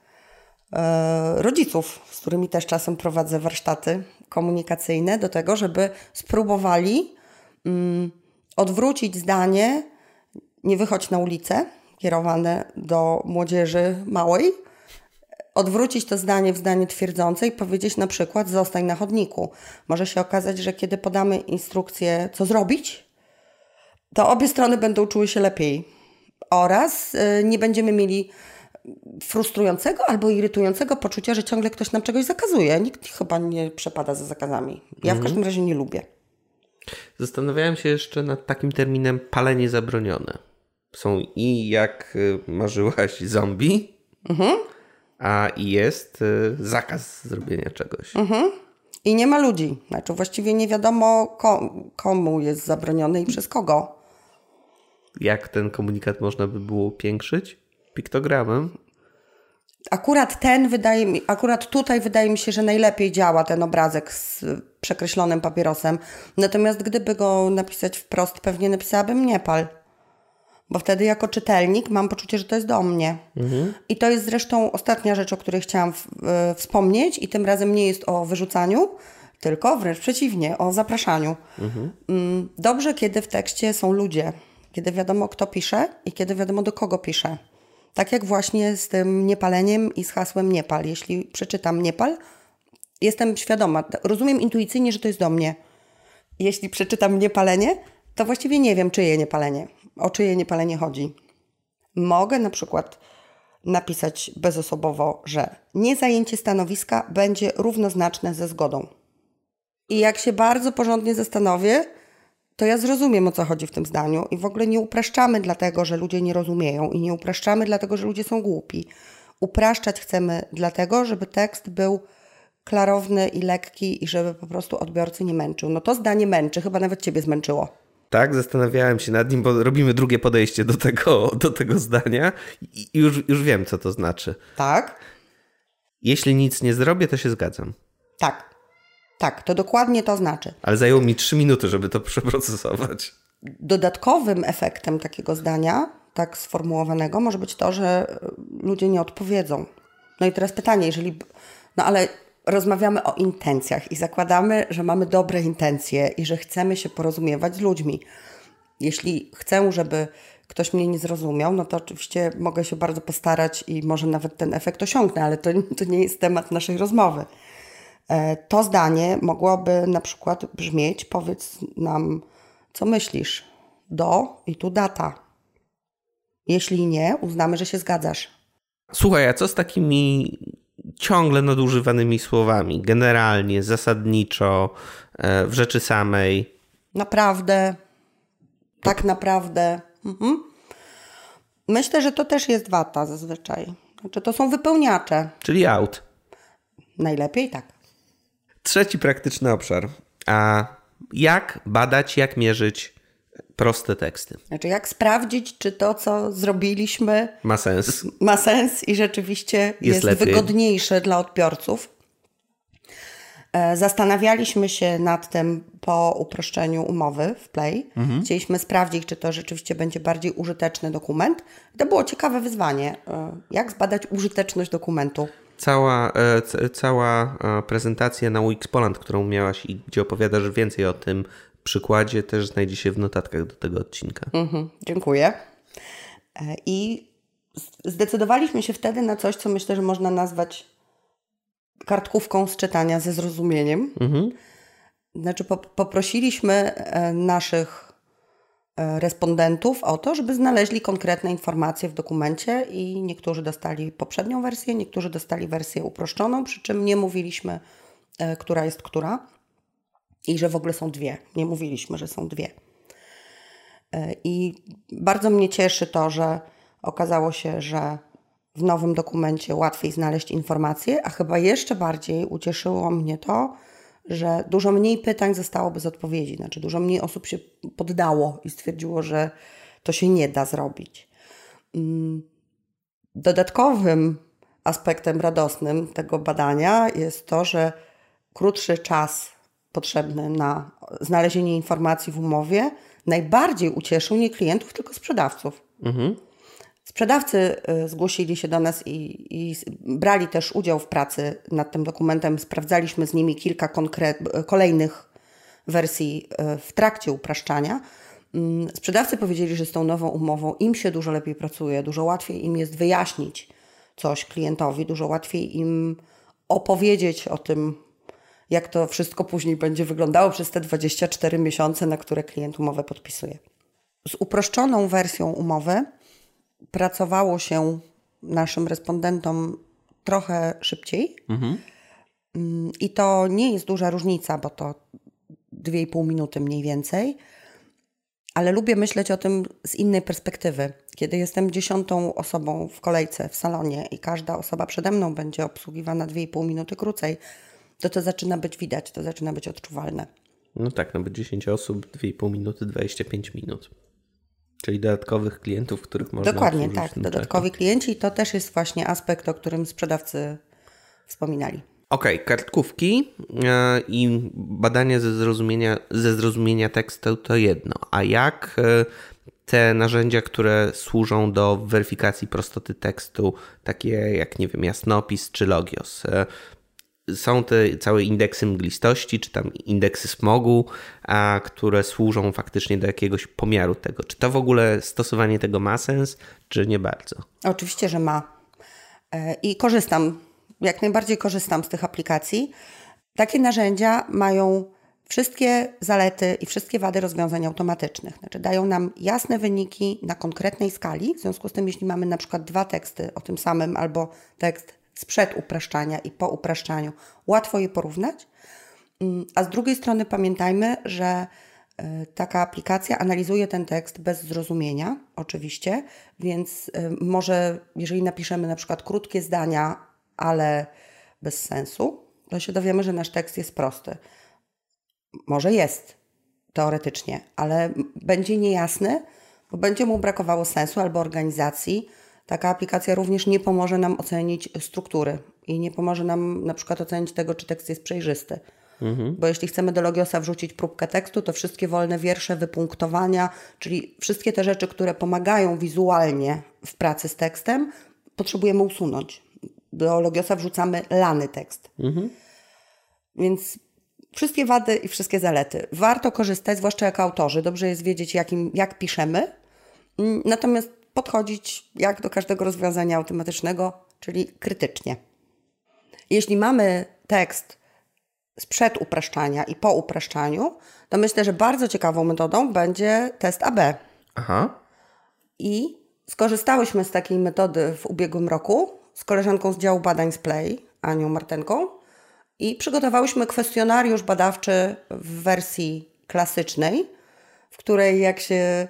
e, rodziców, z którymi też czasem prowadzę warsztaty komunikacyjne, do tego, żeby spróbowali mm, odwrócić zdanie nie wychodź na ulicę, kierowane do młodzieży małej, odwrócić to zdanie w zdanie twierdzące i powiedzieć na przykład zostań na chodniku. Może się okazać, że kiedy podamy instrukcję, co zrobić, to obie strony będą czuły się lepiej oraz y, nie będziemy mieli frustrującego albo irytującego poczucia, że ciągle ktoś nam czegoś zakazuje. Nikt chyba nie przepada za zakazami. Ja w każdym razie nie lubię. Zastanawiałem się jeszcze nad takim terminem palenie zabronione. Są i jak y, marzyłaś zombie, a i jest y, zakaz zrobienia czegoś. I nie ma ludzi. Znaczy właściwie nie wiadomo ko- komu jest zabroniony i przez kogo. Jak ten komunikat można by było upiększyć? Piktogramem? Akurat ten wydaje mi, akurat tutaj wydaje mi się, że najlepiej działa ten obrazek z przekreślonym papierosem. Natomiast gdyby go napisać wprost, pewnie napisałabym nie pal. Bo wtedy jako czytelnik mam poczucie, że to jest do mnie. I to jest zresztą ostatnia rzecz, o której chciałam w, e, wspomnieć i tym razem nie jest o wyrzucaniu, tylko wręcz przeciwnie, o zapraszaniu. Mm, Dobrze, kiedy w tekście są ludzie, kiedy wiadomo, kto pisze i kiedy wiadomo, do kogo pisze. Tak jak właśnie z tym niepaleniem i z hasłem niepal. Jeśli przeczytam niepal, jestem świadoma, rozumiem intuicyjnie, że to jest do mnie. Jeśli przeczytam niepalenie, to właściwie nie wiem, czyje niepalenie, o czyje niepalenie chodzi. Mogę na przykład napisać bezosobowo, że niezajęcie stanowiska będzie równoznaczne ze zgodą. I jak się bardzo porządnie zastanowię, to ja zrozumiem o co chodzi w tym zdaniu i w ogóle nie upraszczamy dlatego, że ludzie nie rozumieją i nie upraszczamy dlatego, że ludzie są głupi. Upraszczać chcemy dlatego, żeby tekst był klarowny i lekki i żeby po prostu odbiorcy nie męczył. No to zdanie męczy, chyba nawet ciebie zmęczyło. Tak, zastanawiałem się nad nim, bo robimy drugie podejście do tego, do tego zdania i już, już wiem, co to znaczy. Tak? Jeśli nic nie zrobię, to się zgadzam. Tak. Tak, to dokładnie to znaczy. Ale zajęło mi trzy minuty, żeby to [laughs] przeprocesować. Dodatkowym efektem takiego zdania, tak sformułowanego, może być to, że y, ludzie nie odpowiedzą. No i teraz pytanie, jeżeli. No ale rozmawiamy o intencjach i zakładamy, że mamy dobre intencje i że chcemy się porozumiewać z ludźmi. Jeśli chcę, żeby ktoś mnie nie zrozumiał, no to oczywiście mogę się bardzo postarać i może nawet ten efekt osiągnę, ale to, to nie jest temat naszej rozmowy. E, To zdanie mogłoby na przykład brzmieć: powiedz nam, co myślisz, do i tu data. Jeśli nie, uznamy, że się zgadzasz. Słuchaj, a co z takimi ciągle nadużywanymi słowami? Generalnie, zasadniczo, e, w rzeczy samej. Naprawdę, tak naprawdę. Mhm. Myślę, że to też jest wata zazwyczaj. Znaczy, to są wypełniacze. Czyli out. Najlepiej tak. Trzeci praktyczny obszar. A jak badać, jak mierzyć proste teksty? Znaczy, jak sprawdzić, czy to, co zrobiliśmy, Ma sens. ma sens i rzeczywiście jest, lepiej. wygodniejsze dla odbiorców. E, Zastanawialiśmy się nad tym po uproszczeniu umowy w Play. Chcieliśmy sprawdzić, czy to rzeczywiście będzie bardziej użyteczny dokument. To było ciekawe wyzwanie. E, Jak zbadać użyteczność dokumentu? Cała, e, cała e, prezentacja na Wix Poland, którą miałaś i gdzie opowiadasz więcej o tym przykładzie, też znajdzie się w notatkach do tego odcinka. Mhm, dziękuję. E, I zdecydowaliśmy się wtedy na coś, co myślę, że można nazwać kartkówką z czytania ze zrozumieniem. Znaczy, po, poprosiliśmy naszych respondentów o to, żeby znaleźli konkretne informacje w dokumencie i niektórzy dostali poprzednią wersję, niektórzy dostali wersję uproszczoną, przy czym nie mówiliśmy, e, która jest która i że w ogóle są dwie. Nie mówiliśmy, że są dwie. E, I bardzo mnie cieszy to, że okazało się, że w nowym dokumencie łatwiej znaleźć informacje, a chyba jeszcze bardziej ucieszyło mnie to, że dużo mniej pytań zostało bez odpowiedzi. Znaczy, dużo mniej osób się poddało i stwierdziło, że to się nie da zrobić. Mm, Dodatkowym aspektem radosnym tego badania jest to, że krótszy czas potrzebny na znalezienie informacji w umowie najbardziej ucieszył nie klientów, tylko sprzedawców. Sprzedawcy y, zgłosili się do nas i, i brali też udział w pracy nad tym dokumentem. Sprawdzaliśmy z nimi kilka kolejnych wersji y, w trakcie upraszczania. Mm, Sprzedawcy powiedzieli, że z tą nową umową im się dużo lepiej pracuje, dużo łatwiej im jest wyjaśnić coś klientowi, dużo łatwiej im opowiedzieć o tym, jak to wszystko później będzie wyglądało przez te 24 miesiące, na które klient umowę podpisuje. Z uproszczoną wersją umowy pracowało się naszym respondentom trochę szybciej. Mhm. I to nie jest duża różnica, bo to 2,5 minuty mniej więcej. Ale lubię myśleć o tym z innej perspektywy. Kiedy jestem dziesiątą osobą w kolejce w salonie i każda osoba przede mną będzie obsługiwana 2,5 minuty krócej, to to zaczyna być widać, to zaczyna być odczuwalne. No tak, no bo 10 osób, 2,5 minuty, 25 minut. Czyli dodatkowych klientów, których można Dokładnie, tak. Dodatkowi klienci i to też jest właśnie aspekt, o którym sprzedawcy wspominali. Okej, okay, kartkówki e, i badanie ze zrozumienia, ze zrozumienia tekstu to jedno. A jak e, te narzędzia, które służą do weryfikacji prostoty tekstu, takie jak, nie wiem, jasnopis czy logios, e, są te całe indeksy mglistości, czy tam indeksy smogu, a, które służą faktycznie do jakiegoś pomiaru tego. Czy to w ogóle stosowanie tego ma sens, czy nie bardzo? Oczywiście, że ma. I korzystam jak najbardziej korzystam z tych aplikacji. Takie narzędzia mają wszystkie zalety i wszystkie wady rozwiązań automatycznych. Znaczy dają nam jasne wyniki na konkretnej skali. W związku z tym, jeśli mamy na przykład dwa teksty o tym samym albo tekst sprzed upraszczania i po upraszczaniu, łatwo je porównać. Mm, a z drugiej strony pamiętajmy, że e, taka aplikacja analizuje ten tekst bez zrozumienia, oczywiście, więc e, może, jeżeli napiszemy na przykład krótkie zdania ale bez sensu, to się dowiemy, że nasz tekst jest prosty. Może jest teoretycznie, ale będzie niejasny, bo będzie mu brakowało sensu albo organizacji. Taka aplikacja również nie pomoże nam ocenić struktury i nie pomoże nam na przykład ocenić tego, czy tekst jest przejrzysty. Mhm. Bo jeśli chcemy do Logiosa wrzucić próbkę tekstu, to wszystkie wolne wiersze, wypunktowania, czyli wszystkie te rzeczy, które pomagają wizualnie w pracy z tekstem, potrzebujemy usunąć do Logiosa wrzucamy lany tekst. Mhm. Więc wszystkie wady i wszystkie zalety. Warto korzystać, zwłaszcza jako autorzy. Dobrze jest wiedzieć, jakim, jak piszemy. Natomiast podchodzić jak do każdego rozwiązania automatycznego, czyli krytycznie. Jeśli mamy tekst sprzed upraszczania i po upraszczaniu, to myślę, że bardzo ciekawą metodą będzie test AB. Aha. I skorzystałyśmy z takiej metody w ubiegłym roku z koleżanką z działu badań z Play, Anią Martenką i przygotowałyśmy kwestionariusz badawczy w wersji klasycznej, w której jak się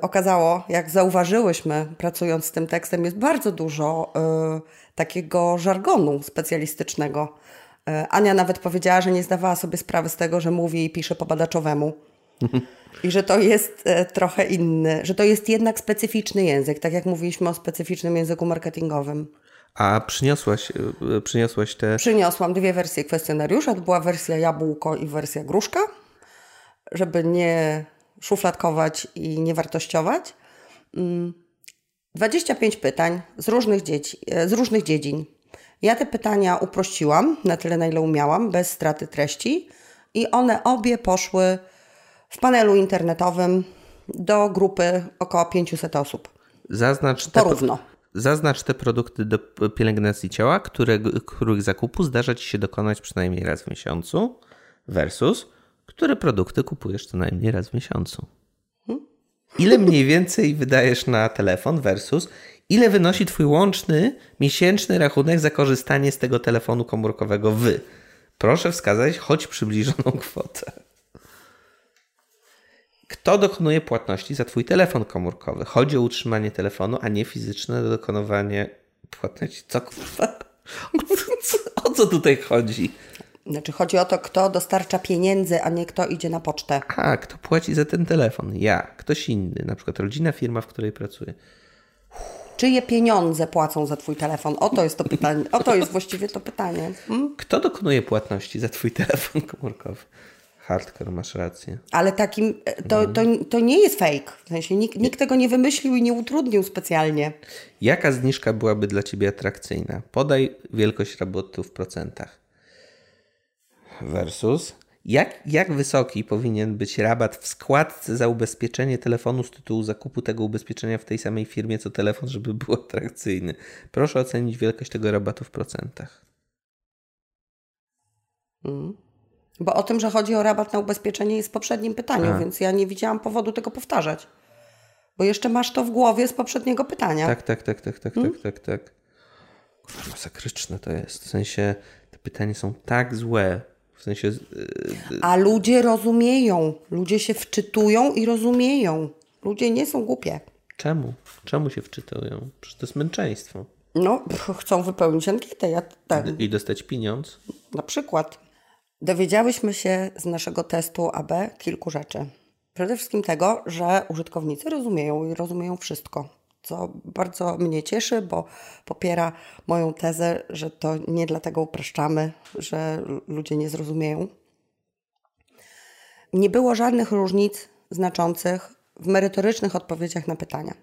okazało, jak zauważyłyśmy pracując z tym tekstem, jest bardzo dużo y, takiego żargonu specjalistycznego. Y, Ania nawet powiedziała, że nie zdawała sobie sprawy z tego, że mówi i pisze po badaczowemu. I że to jest trochę inny, że to jest jednak specyficzny język, tak jak mówiliśmy o specyficznym języku marketingowym. A przyniosłaś, e, przyniosłaś te. Przyniosłam dwie wersje kwestionariusza. To była wersja jabłko i wersja gruszka, żeby nie szufladkować i nie wartościować. 25 mm, pytań z różnych, dzieci, e, z różnych dziedzin. Ja te pytania uprościłam na tyle, na ile umiałam, bez straty treści, i one obie poszły w panelu internetowym do grupy około 500 osób. Zaznacz te, Porówno. Zaznacz te produkty do pielęgnacji ciała, które, których zakupu zdarza Ci się dokonać przynajmniej raz w miesiącu, versus które produkty kupujesz co najmniej raz w miesiącu. Ile mniej więcej wydajesz na telefon versus ile wynosi Twój łączny miesięczny rachunek za korzystanie z tego telefonu komórkowego Wy? Proszę wskazać choć przybliżoną [laughs] kwotę. Kto dokonuje płatności za Twój telefon komórkowy? Chodzi o utrzymanie telefonu, a nie fizyczne dokonywanie płatności. Co kurwa? [laughs] O co tutaj chodzi? Znaczy chodzi o to, kto dostarcza pieniędzy, a nie kto idzie na pocztę. A, kto płaci za ten telefon? Ja, ktoś inny, na przykład rodzina, firma, w której pracuję. Czyje pieniądze płacą za Twój telefon? Oto jest to pytanie. Oto jest właściwie to pytanie. Hmm? Kto dokonuje płatności za Twój telefon komórkowy? Hardcore, masz rację. Ale takim, e, to, to, to nie jest fake. W sensie nikt, nikt tego nie wymyślił i nie utrudnił specjalnie. Jaka zniżka byłaby dla Ciebie atrakcyjna? Podaj wielkość rabotu w procentach. Versus jak, jak wysoki powinien być rabat w składce za ubezpieczenie telefonu z tytułu zakupu tego ubezpieczenia w tej samej firmie co telefon, żeby był atrakcyjny? Proszę ocenić wielkość tego rabatu w procentach. Mm. Bo o tym, że chodzi o rabat na ubezpieczenie jest w poprzednim pytaniu, A. więc ja nie widziałam powodu tego powtarzać. Bo jeszcze masz to w głowie z poprzedniego pytania. Tak, tak, tak, tak, tak, hmm? tak, tak, tak. Kurwa, masakryczne to jest. W sensie te pytania są tak złe. W sensie. Yy... A ludzie rozumieją. Ludzie się wczytują i rozumieją. Ludzie nie są głupie. Czemu? Czemu się wczytują? Przecież to jest męczeństwo. No, chcą wypełnić ankietę. Ja, tak. I dostać pieniądz? Na przykład. Dowiedziałyśmy się z naszego testu AB kilku rzeczy. Przede wszystkim tego, że użytkownicy rozumieją i rozumieją wszystko, co bardzo mnie cieszy, bo popiera moją tezę, że to nie dlatego upraszczamy, że ludzie nie zrozumieją. Nie było żadnych różnic znaczących w merytorycznych odpowiedziach na pytania.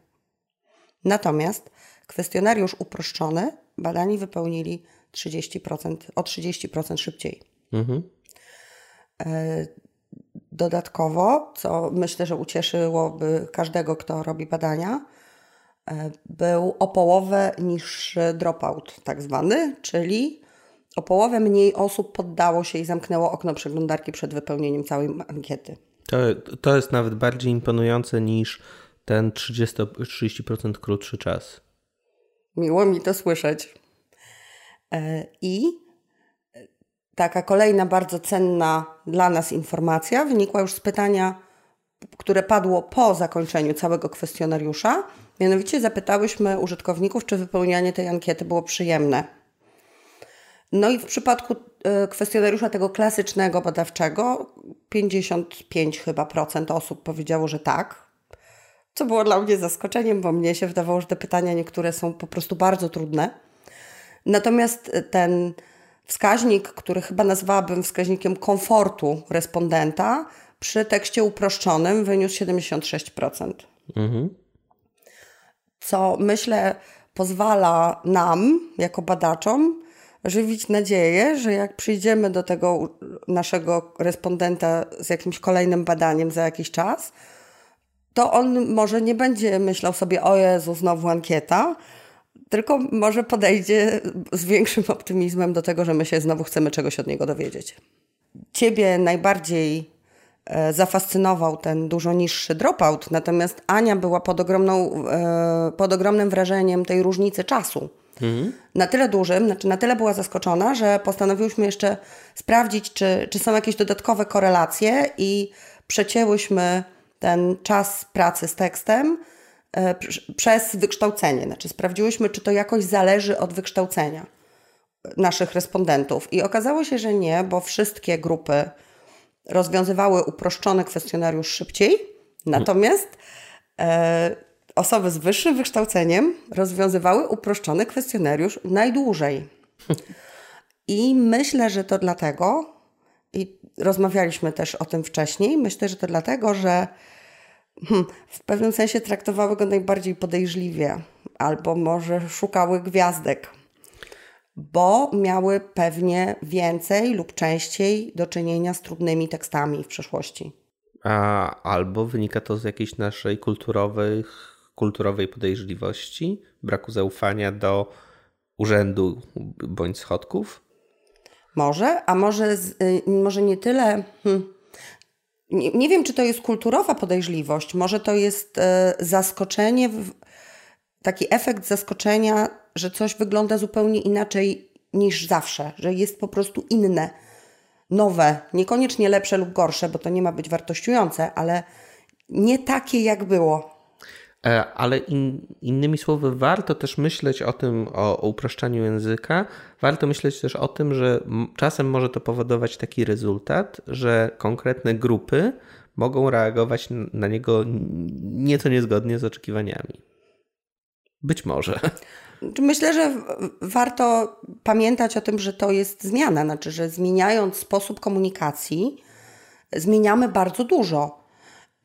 Natomiast kwestionariusz uproszczony badani wypełnili 30%, o 30% szybciej. Mhm. E, dodatkowo, co myślę, że ucieszyłoby każdego, kto robi badania, był o połowę niższy dropout, tak zwany, czyli o połowę mniej osób poddało się i zamknęło okno przeglądarki przed wypełnieniem całej ankiety. To, to jest nawet bardziej imponujące niż ten 30, 30% krótszy czas. Miło mi to słyszeć. E, I taka kolejna bardzo cenna dla nas informacja wynikła już z pytania, które padło po zakończeniu całego kwestionariusza. Mianowicie zapytałyśmy użytkowników, czy wypełnianie tej ankiety było przyjemne. No i w przypadku e, kwestionariusza tego klasycznego badawczego 55 chyba procent osób powiedziało, że tak. Co było dla mnie zaskoczeniem, bo mnie się wydawało, że te pytania niektóre są po prostu bardzo trudne. Natomiast ten wskaźnik, który chyba nazwałabym wskaźnikiem komfortu respondenta, przy tekście uproszczonym wyniósł 76%. Mhm. Co myślę pozwala nam, jako badaczom, żywić nadzieję, że jak przyjdziemy do tego naszego respondenta z jakimś kolejnym badaniem za jakiś czas, to on może nie będzie myślał sobie, o Jezu, znowu ankieta, tylko może podejdzie z większym optymizmem do tego, że my się znowu chcemy czegoś od niego dowiedzieć. Ciebie najbardziej zafascynował ten dużo niższy dropout, natomiast Ania była pod, ogromną, e, pod ogromnym wrażeniem tej różnicy czasu. Mhm. Na tyle dużym, znaczy na tyle była zaskoczona, że postanowiłyśmy jeszcze sprawdzić, czy, czy są jakieś dodatkowe korelacje i przecięłyśmy ten czas pracy z tekstem E, przez wykształcenie. Znaczy, sprawdziłyśmy, czy to jakoś zależy od wykształcenia naszych respondentów. I okazało się, że nie, bo wszystkie grupy rozwiązywały uproszczony kwestionariusz szybciej, natomiast e, osoby z wyższym wykształceniem rozwiązywały uproszczony kwestionariusz najdłużej. I myślę, że to dlatego, i rozmawialiśmy też o tym wcześniej, myślę, że to dlatego, że Hmm, w pewnym sensie traktowały go najbardziej podejrzliwie, albo może szukały gwiazdek, bo miały pewnie więcej lub częściej do czynienia z trudnymi tekstami w przeszłości. A, albo wynika to z jakiejś naszej kulturowej, kulturowej podejrzliwości, braku zaufania do urzędu bądź schodków? Może, a może, y, może nie tyle. Hmm nie, nie wiem, czy to jest kulturowa podejrzliwość, może to jest e, zaskoczenie, taki efekt zaskoczenia, że coś wygląda zupełnie inaczej niż zawsze, że jest po prostu inne, nowe, niekoniecznie lepsze lub gorsze, bo to nie ma być wartościujące, ale nie takie jak było. E, ale in, innymi słowy, warto też myśleć o tym, o, o uproszczaniu języka. Warto myśleć też o tym, że czasem może to powodować taki rezultat, że konkretne grupy mogą reagować na niego nieco niezgodnie z oczekiwaniami. Być może. [laughs] Myślę, że warto pamiętać o tym, że to jest zmiana, znaczy, że zmieniając sposób komunikacji, zmieniamy bardzo dużo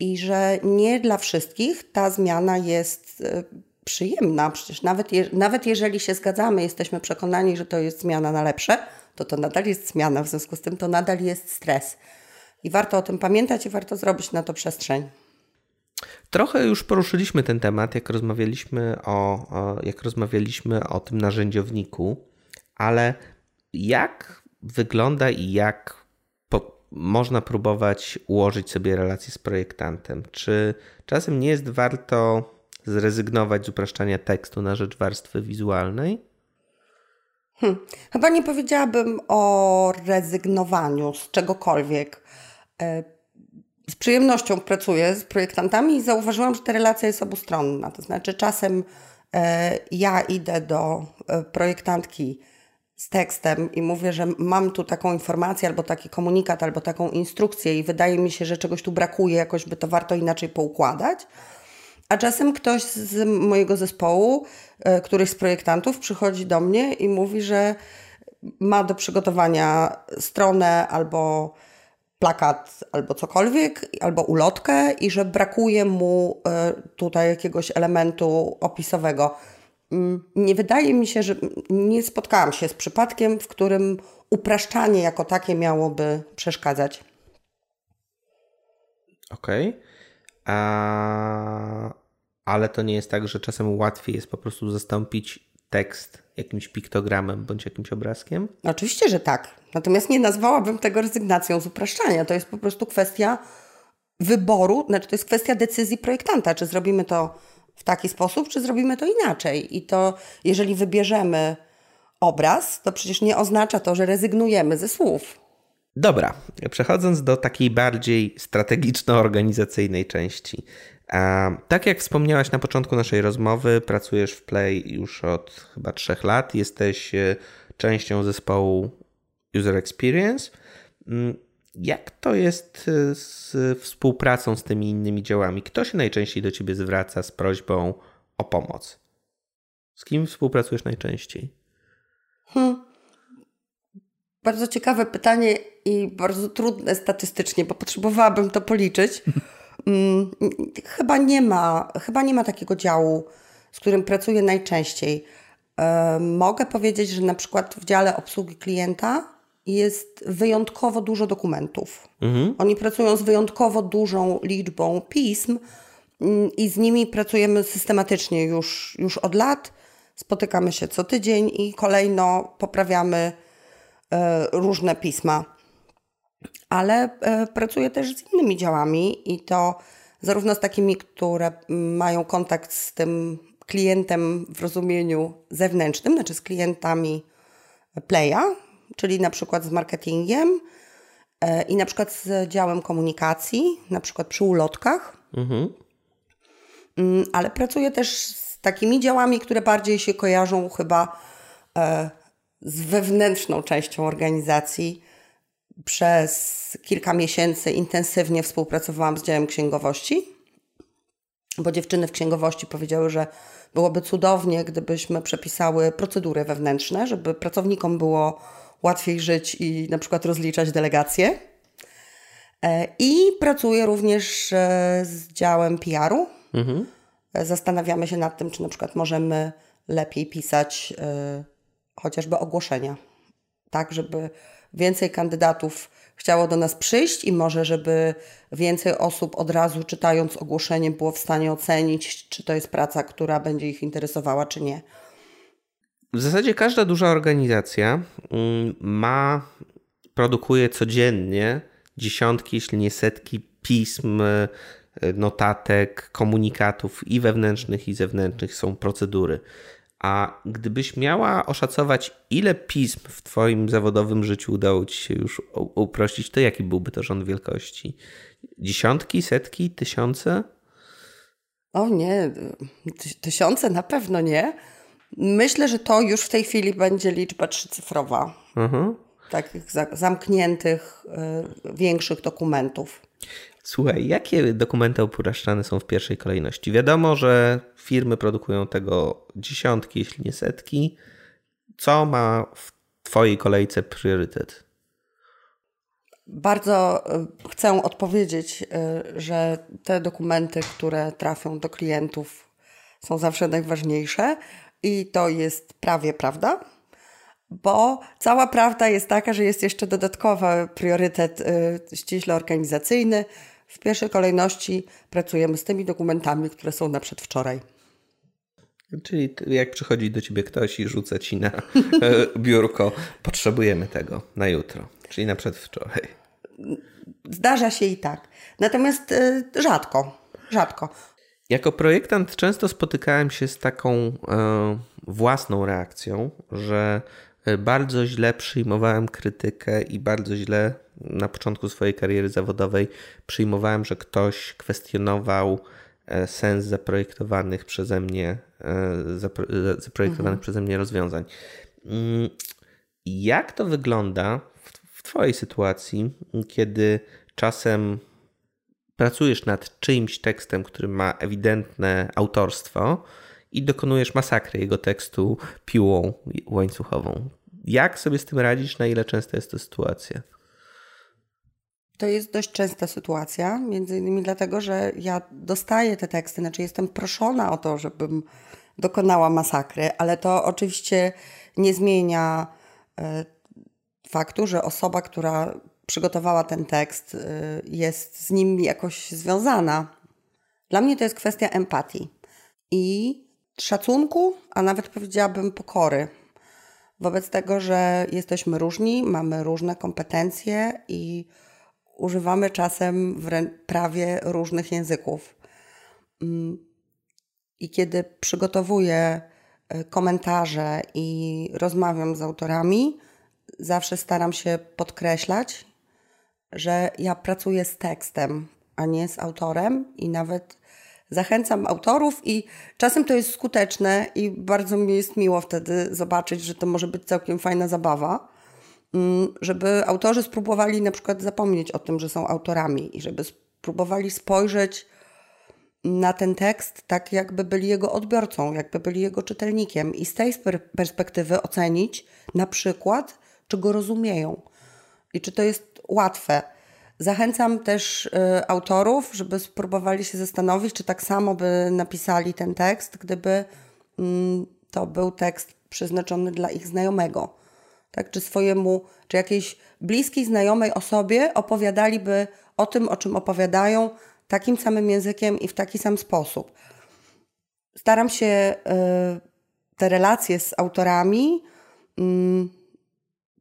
i że nie dla wszystkich ta zmiana jest e, przyjemna. Przecież nawet, je, nawet jeżeli się zgadzamy, jesteśmy przekonani, że to jest zmiana na lepsze, to to nadal jest zmiana, w związku z tym to nadal jest stres. I warto o tym pamiętać i warto zrobić na to przestrzeń. Trochę już poruszyliśmy ten temat, jak rozmawialiśmy o, jak rozmawialiśmy o tym narzędziowniku, ale jak wygląda i jak można próbować ułożyć sobie relacje z projektantem. Czy czasem nie jest warto zrezygnować z upraszczania tekstu na rzecz warstwy wizualnej? Hmm. Chyba nie powiedziałabym o rezygnowaniu z czegokolwiek. Z przyjemnością pracuję z projektantami i zauważyłam, że ta relacja jest obustronna. To znaczy, czasem e, ja idę do e, projektantki z tekstem i mówię, że mam tu taką informację, albo taki komunikat, albo taką instrukcję, i wydaje mi się, że czegoś tu brakuje, jakoś by to warto inaczej poukładać. A czasem ktoś z mojego zespołu, e, któryś z projektantów, przychodzi do mnie i mówi, że ma do przygotowania stronę albo plakat, albo cokolwiek, albo ulotkę, i że brakuje mu e, tutaj jakiegoś elementu opisowego. Mm, nie wydaje mi się, że nie spotkałam się z przypadkiem, w którym upraszczanie jako takie miałoby przeszkadzać. Okej. Okay. A... Ale to nie jest tak, że czasem łatwiej jest po prostu zastąpić tekst jakimś piktogramem bądź jakimś obrazkiem? Oczywiście, że tak. Natomiast nie nazwałabym tego rezygnacją z upraszczania. To jest po prostu kwestia wyboru, znaczy to jest kwestia decyzji projektanta, czy zrobimy to w taki sposób, czy zrobimy to inaczej. I to, jeżeli wybierzemy obraz, to przecież nie oznacza to, że rezygnujemy ze słów. Dobra, przechodząc do takiej bardziej strategiczno-organizacyjnej części. Tak jak wspomniałaś na początku naszej rozmowy, pracujesz w Play już od chyba trzech lat, jesteś e, częścią zespołu User Experience. Mm, jak to jest e, z współpracą z tymi innymi działami? Kto się najczęściej do ciebie zwraca z prośbą o pomoc? Z kim współpracujesz najczęściej? Hmm. Bardzo ciekawe pytanie i bardzo trudne statystycznie, bo potrzebowałabym to policzyć. Hmm, [laughs] chyba, nie ma, chyba nie ma takiego działu, z którym pracuję najczęściej. E, mogę powiedzieć, że na przykład w dziale obsługi klienta jest wyjątkowo dużo dokumentów. Mhm. Oni pracują z wyjątkowo dużą liczbą pism mm, i z nimi pracujemy systematycznie już, już od lat. Spotykamy się co tydzień i kolejno poprawiamy e, różne pisma. Ale e, pracuję też z innymi działami i to zarówno z takimi, które mają kontakt z tym klientem w rozumieniu zewnętrznym, znaczy z klientami Playa, czyli na przykład z marketingiem e, i na przykład z działem komunikacji, na przykład przy ulotkach. Mhm. Mm, ale pracuję też z takimi działami, które bardziej się kojarzą chyba e, z wewnętrzną częścią organizacji. Przez kilka miesięcy intensywnie współpracowałam z działem księgowości, bo dziewczyny w księgowości powiedziały, że byłoby cudownie, gdybyśmy przepisały procedury wewnętrzne, żeby pracownikom było łatwiej żyć i na przykład rozliczać delegacje. E, I pracuję również e, z działem PR-u. Mhm. E, zastanawiamy się nad tym, czy na przykład możemy lepiej pisać chociażby ogłoszenia, tak, żeby więcej kandydatów chciało do nas przyjść i może, żeby więcej osób od razu czytając ogłoszenie było w stanie ocenić, czy to jest praca, która będzie ich interesowała, czy nie. W zasadzie każda duża organizacja mm, ma, produkuje codziennie dziesiątki, jeśli nie setki pism, e, notatek, komunikatów i wewnętrznych, i zewnętrznych są procedury. A gdybyś miała oszacować, ile pism w Twoim zawodowym życiu udało Ci się już uprościć, to jaki byłby to rząd wielkości? Dziesiątki, setki, tysiące? O nie, tysiące na pewno nie. Myślę, że to już w tej chwili będzie liczba trzycyfrowa. Mhm. Takich zamkniętych, y, większych dokumentów. Słuchaj, jakie dokumenty upraszczane są w pierwszej kolejności? Wiadomo, że firmy produkują tego dziesiątki, jeśli nie setki. Co ma w Twojej kolejce priorytet? Bardzo y, chcę odpowiedzieć, y, że te dokumenty, które trafią do klientów, są zawsze najważniejsze i to jest prawie prawda, bo cała prawda jest taka, że jest jeszcze dodatkowy priorytet y, ściśle organizacyjny. W pierwszej kolejności pracujemy z tymi dokumentami, które są na przedwczoraj. Czyli jak przychodzi do ciebie ktoś i rzuca ci na [laughs] e, biurko, potrzebujemy tego na jutro, czyli na przedwczoraj. zdarza się i tak. Natomiast y, rzadko, rzadko. Jako projektant często spotykałem się z taką e, własną reakcją, że e, bardzo źle przyjmowałem krytykę i bardzo źle na początku swojej kariery zawodowej przyjmowałem, że ktoś kwestionował e, sens zaprojektowanych przeze mnie, zaprojektowanych mhm. przeze mnie rozwiązań. Mm, jak to wygląda w Twojej sytuacji, kiedy czasem pracujesz nad czyimś tekstem, który ma ewidentne autorstwo i dokonujesz masakry jego tekstu piłą łańcuchową. Jak sobie z tym radzisz? Na ile częsta jest to sytuacja? To jest dość częsta sytuacja, między innymi dlatego, że ja dostaję te teksty, znaczy jestem proszona o to, żebym dokonała masakry, ale to oczywiście nie zmienia e, faktu, że osoba, która przygotowała ten tekst, y, jest z nim jakoś związana. Dla mnie to jest kwestia empatii i szacunku, a nawet powiedziałabym pokory. Wobec tego, że jesteśmy różni, mamy różne kompetencje i używamy czasem prawie różnych języków. Mm. I kiedy przygotowuję y, komentarze i rozmawiam z autorami, zawsze staram się podkreślać że ja pracuję z tekstem, a nie z autorem i nawet zachęcam autorów i czasem to jest skuteczne i bardzo mi jest miło wtedy zobaczyć, że to może być całkiem fajna zabawa, mm, żeby autorzy spróbowali na przykład zapomnieć o tym, że są autorami i żeby spróbowali spojrzeć na ten tekst tak, jakby byli jego odbiorcą, jakby byli jego czytelnikiem i z tej perspektywy ocenić na przykład, czy go rozumieją i czy to jest łatwe. Zachęcam też y, autorów, żeby spróbowali się zastanowić, czy tak samo by napisali ten tekst, gdyby y, to był tekst przeznaczony dla ich znajomego. Tak, czy swojemu, czy jakiejś bliskiej, znajomej osobie opowiadaliby o tym, o czym opowiadają, takim samym językiem i w taki sam sposób. Staram się y, te relacje z autorami mm,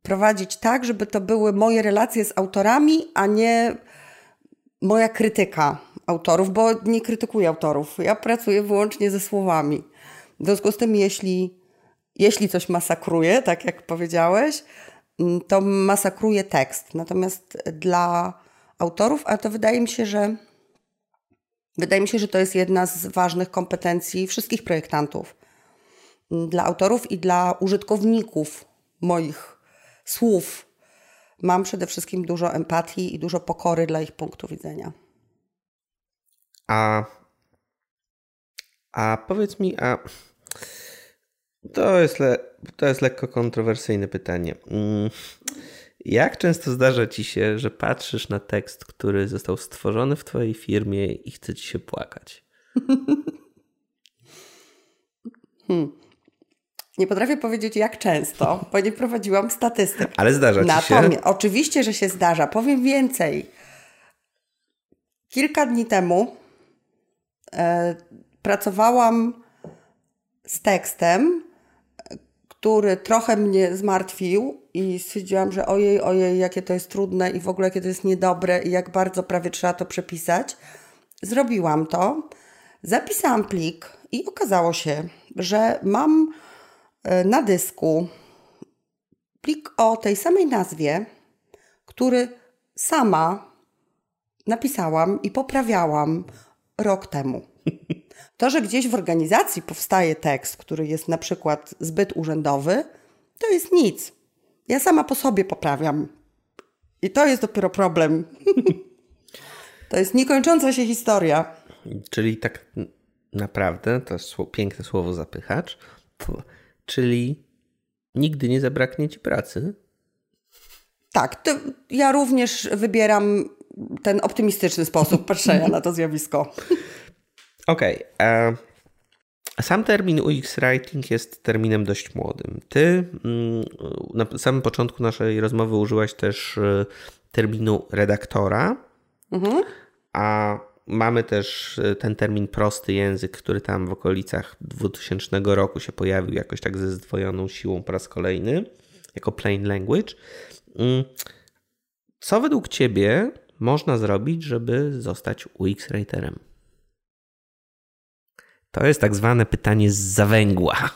prowadzić tak, żeby to były moje relacje z autorami, a nie moja krytyka autorów, bo nie krytykuję autorów. Ja pracuję wyłącznie ze słowami. W związku z tym, jeśli, jeśli coś masakruje, tak jak powiedziałeś, mm, to masakruje tekst. Natomiast dla autorów, a to wydaje mi się, że wydaje mi się, że to jest jedna z ważnych kompetencji wszystkich projektantów. Mm, dla autorów i dla użytkowników moich słów. Mam przede wszystkim dużo empatii i dużo pokory dla ich punktu widzenia. A, a powiedz mi, a to jest, le, to jest lekko kontrowersyjne pytanie. Mm, jak często zdarza ci się, że patrzysz na tekst, który został stworzony w twojej firmie i chce ci się płakać? [laughs] hmm. Nie potrafię powiedzieć jak często, bo nie prowadziłam statystyk. Ale zdarza ci Natomiast, się? Oczywiście, że się zdarza. Powiem więcej. Kilka dni temu e, pracowałam z tekstem, który trochę mnie zmartwił i stwierdziłam, że ojej, ojej, jakie to jest trudne i w ogóle jakie to jest niedobre i jak bardzo prawie trzeba to przepisać. Zrobiłam to, zapisałam plik i okazało się, że mam na dysku plik o tej samej nazwie, który sama napisałam i poprawiałam rok temu. [laughs] To, że gdzieś w organizacji powstaje tekst, który jest na przykład zbyt urzędowy, to jest nic. Ja sama po sobie poprawiam. I to jest dopiero problem. [laughs] to jest niekończąca się historia. Czyli tak naprawdę to piękne słowo zapychacz Czyli nigdy nie zabraknie ci pracy? Tak, ja również wybieram ten optymistyczny sposób [laughs] patrzenia na to zjawisko. Okej. Okay, sam termin UX Writing jest terminem dość młodym. Ty mm, na samym początku naszej rozmowy użyłaś też e, terminu redaktora, mhm. a Mamy też e, ten termin prosty język, który tam w okolicach 2000 roku się pojawił jakoś tak ze zdwojoną siłą po raz kolejny, jako plain language. Mm. Co według Ciebie można zrobić, żeby zostać UX-writerem? To jest tak zwane pytanie z zawęgła.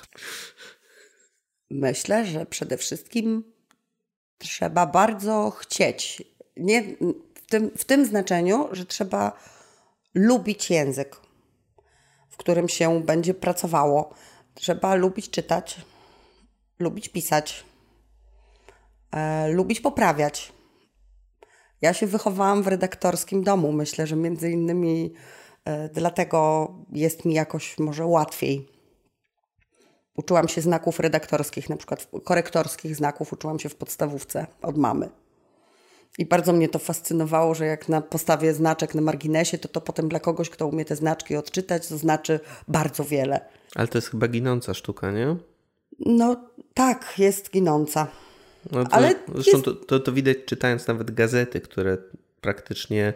Myślę, że przede wszystkim trzeba bardzo chcieć. Nie, w, tym, w tym znaczeniu, że trzeba lubić język, w którym się będzie pracowało. Trzeba lubić czytać, lubić pisać, e, lubić poprawiać. Ja się wychowałam w redaktorskim domu. Myślę, że między innymi e, dlatego jest mi jakoś może łatwiej. Uczyłam się znaków redaktorskich, na przykład korektorskich znaków uczyłam się w podstawówce od mamy. I bardzo mnie to fascynowało, że jak na postawie znaczek na marginesie, to to potem dla kogoś, kto umie te znaczki odczytać, to znaczy bardzo wiele. Ale to jest chyba ginąca sztuka, nie? No tak, jest ginąca. No to, Ale zresztą jest... to, to, to widać czytając nawet gazety, które praktycznie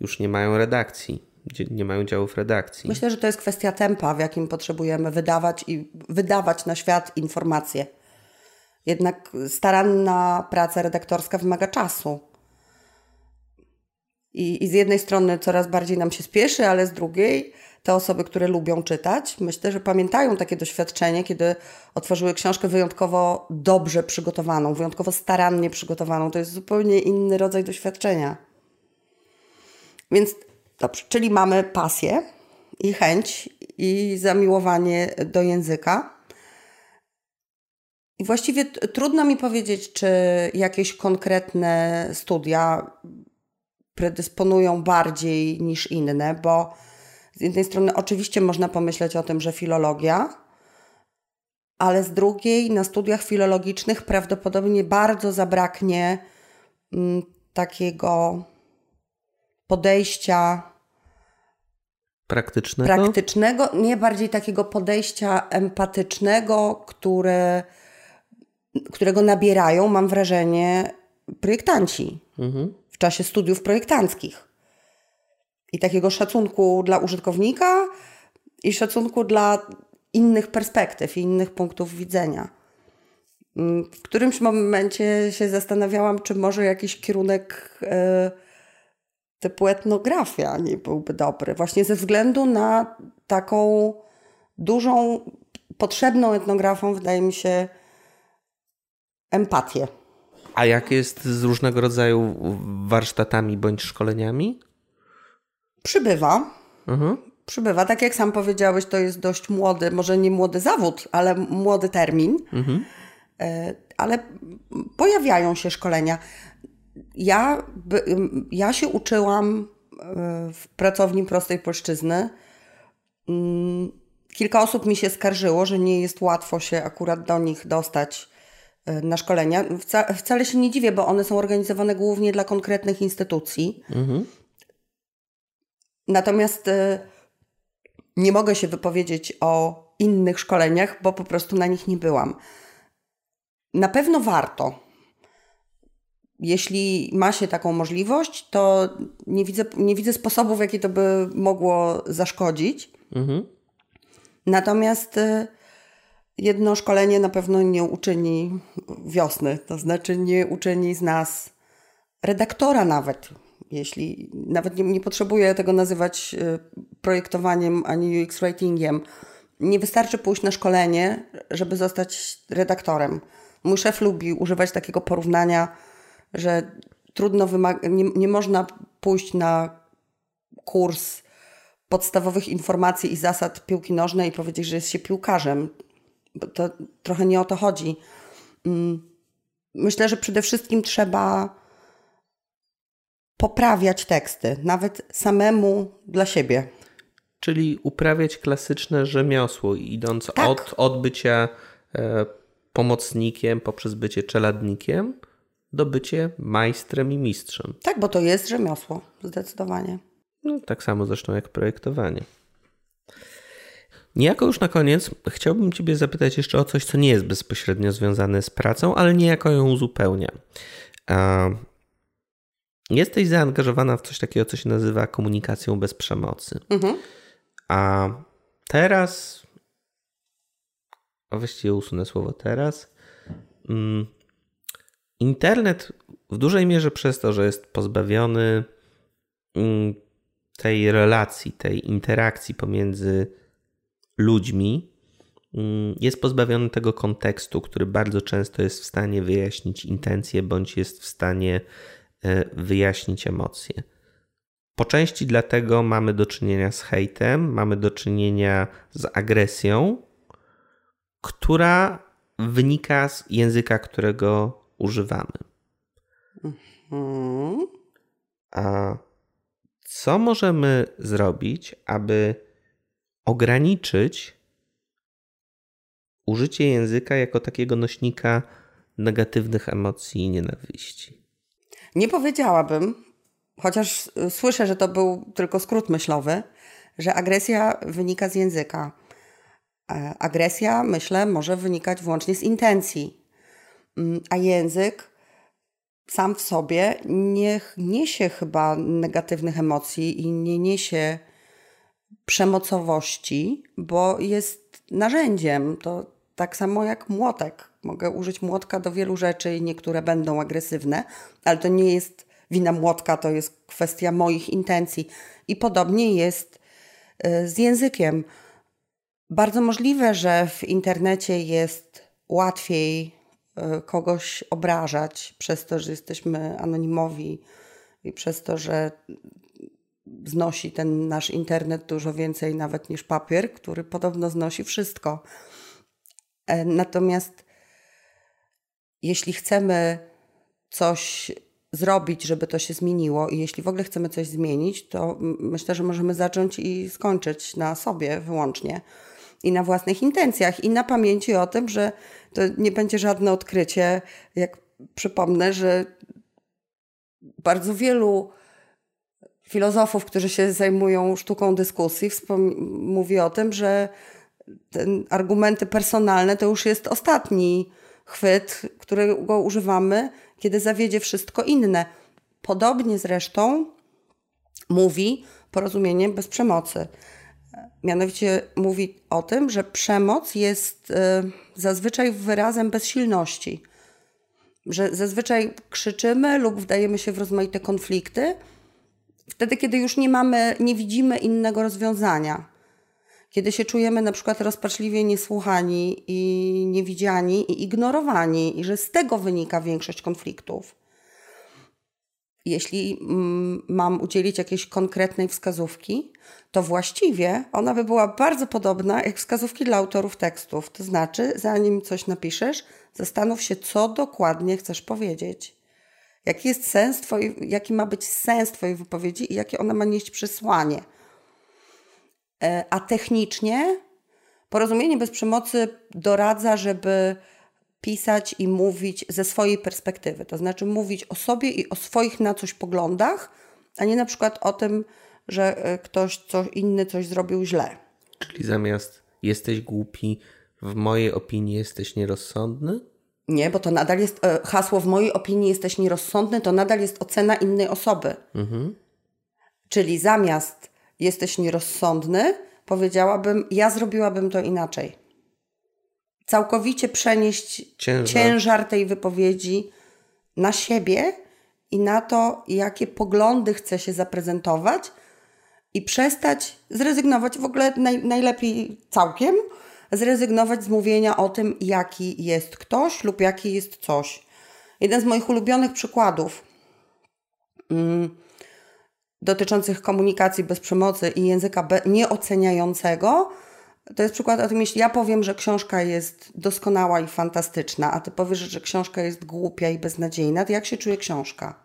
już nie mają redakcji nie mają działów redakcji. Myślę, że to jest kwestia tempa, w jakim potrzebujemy wydawać i wydawać na świat informacje. Jednak staranna praca redaktorska wymaga czasu. I, I z jednej strony coraz bardziej nam się spieszy, ale z drugiej te osoby, które lubią czytać, myślę, że pamiętają takie doświadczenie, kiedy otworzyły książkę wyjątkowo dobrze przygotowaną, wyjątkowo starannie przygotowaną. To jest zupełnie inny rodzaj doświadczenia. Więc dobrze, czyli mamy pasję i chęć i zamiłowanie do języka. I właściwie trudno mi powiedzieć, czy jakieś konkretne studia predysponują bardziej niż inne, bo z jednej strony oczywiście można pomyśleć o tym, że filologia, ale z drugiej na studiach filologicznych prawdopodobnie bardzo zabraknie mm, takiego podejścia praktycznego? praktycznego, nie bardziej takiego podejścia empatycznego, które, którego nabierają, mam wrażenie, projektanci mhm. w czasie studiów projektanckich. I takiego szacunku dla użytkownika i szacunku dla innych perspektyw i innych punktów widzenia. W którymś momencie się zastanawiałam, czy może jakiś kierunek. Yy, typu etnografia nie byłby dobry, właśnie ze względu na taką dużą, potrzebną etnografą, wydaje mi się, empatię. A jak jest z różnego rodzaju warsztatami bądź szkoleniami? Przybywa. Mhm. Przybywa. Tak jak sam powiedziałeś, to jest dość młody, może nie młody zawód, ale młody termin. Mhm. E, ale pojawiają się szkolenia. Ja, ja się uczyłam e, w pracowni prostej polszczyzny. Mm, kilka osób mi się skarżyło, że nie jest łatwo się akurat do nich dostać na szkolenia. Wca, wcale się nie dziwię, bo one są organizowane głównie dla konkretnych instytucji. Mhm. Natomiast e, nie mogę się wypowiedzieć o innych szkoleniach, bo po prostu na nich nie byłam. Na pewno warto jeśli ma się taką możliwość, to nie widzę, nie widzę sposobów, w jaki to by mogło zaszkodzić. Mhm. Natomiast y, jedno szkolenie na pewno nie uczyni wiosny, to znaczy nie uczyni z nas redaktora nawet. Jeśli nawet nie, nie potrzebuję tego nazywać y, projektowaniem ani UX writingiem. Nie wystarczy pójść na szkolenie, żeby zostać redaktorem. Mój szef lubi używać takiego porównania że trudno wymaga, nie, nie można pójść na kurs podstawowych informacji i zasad piłki nożnej i powiedzieć, że jest się piłkarzem. To trochę nie o to chodzi. Mm, myślę, że przede wszystkim trzeba poprawiać teksty, nawet samemu dla siebie. Czyli uprawiać klasyczne rzemiosło, idąc tak. od, od bycia e, pomocnikiem poprzez bycie czeladnikiem do bycie majstrem i mistrzem. Tak, bo to jest rzemiosło, zdecydowanie. No, tak samo zresztą jak projektowanie. Niejako już na koniec chciałbym Ciebie zapytać jeszcze o coś, co nie jest bezpośrednio związane z pracą, ale niejako ją uzupełnia. Jesteś zaangażowana w coś takiego, co się nazywa komunikacją bez przemocy. Mhm. A teraz, a właściwie usunę słowo teraz, mm, internet w dużej mierze przez to, że jest pozbawiony mm, tej relacji, tej interakcji pomiędzy ludźmi, mm, jest pozbawiony tego kontekstu, który bardzo często jest w stanie wyjaśnić intencje bądź jest w stanie e, wyjaśnić emocje. Po części dlatego mamy do czynienia z hejtem, mamy do czynienia z agresją, która wynika z języka, którego używamy. Mhm. A co możemy zrobić, aby ograniczyć użycie języka jako takiego nośnika negatywnych emocji i nienawiści? Nie powiedziałabym, chociaż słyszę, że to był tylko skrót myślowy, że agresja wynika z języka. E, agresja, myślę, może wynikać wyłącznie z intencji, mm, a język sam w sobie nie niesie chyba negatywnych emocji i nie niesie przemocowości, bo jest narzędziem. To tak samo jak młotek. Mogę użyć młotka do wielu rzeczy i niektóre będą agresywne, ale to nie jest wina młotka, to jest kwestia moich intencji. I podobnie jest y, z językiem. Bardzo możliwe, że w internecie jest łatwiej y, kogoś obrażać przez to, że jesteśmy anonimowi i przez to, że znosi ten nasz internet dużo więcej nawet niż papier, który podobno znosi wszystko. E, natomiast jeśli chcemy coś zrobić, żeby to się zmieniło i jeśli w ogóle chcemy coś zmienić, to myślę, że możemy zacząć i skończyć na sobie wyłącznie i na własnych intencjach i na pamięci o tym, że to nie będzie żadne odkrycie, jak przypomnę, że bardzo wielu filozofów, którzy się zajmują sztuką dyskusji, mówi o tym, że argumenty personalne to już jest ostatni chwyt, którego używamy, kiedy zawiedzie wszystko inne. Podobnie zresztą mówi porozumienie bez przemocy. Mianowicie mówi o tym, że przemoc jest y, zazwyczaj wyrazem bezsilności. Że zazwyczaj krzyczymy lub wdajemy się w rozmaite konflikty, wtedy, kiedy już nie mamy, nie widzimy innego rozwiązania. Kiedy się czujemy na przykład rozpaczliwie niesłuchani i niewidziani i ignorowani, i że z tego wynika większość konfliktów. Jeśli mm, mam udzielić jakiejś konkretnej wskazówki, to właściwie ona by była bardzo podobna jak wskazówki dla autorów tekstów. To znaczy, zanim coś napiszesz, zastanów się, co dokładnie chcesz powiedzieć. Jaki jest sens twojej, jaki ma być sens Twojej wypowiedzi i jakie ona ma nieść przesłanie. E, a technicznie porozumienie bez przemocy doradza, żeby pisać i mówić ze swojej perspektywy. To znaczy mówić o sobie i o swoich na coś poglądach, a nie na przykład o tym, że e, ktoś co inny coś zrobił źle. Czyli zamiast jesteś głupi, w mojej opinii jesteś nierozsądny? Nie, bo to nadal jest e, hasło w mojej opinii jesteś nierozsądny, to nadal jest ocena innej osoby. Mhm. Czyli zamiast jesteś nierozsądny, powiedziałabym, ja zrobiłabym to inaczej. Całkowicie przenieść ciężar, ciężar tej wypowiedzi na siebie i na to, jakie poglądy chce się zaprezentować, i przestać zrezygnować w ogóle naj, najlepiej całkiem zrezygnować z mówienia o tym, jaki jest ktoś lub jaki jest coś. Jeden z moich ulubionych przykładów mm, dotyczących komunikacji bez przemocy i języka nieoceniającego to jest przykład o tym, jeśli ja powiem, że książka jest doskonała i fantastyczna, a ty powiesz, że książka jest głupia i beznadziejna, to jak się czuje książka?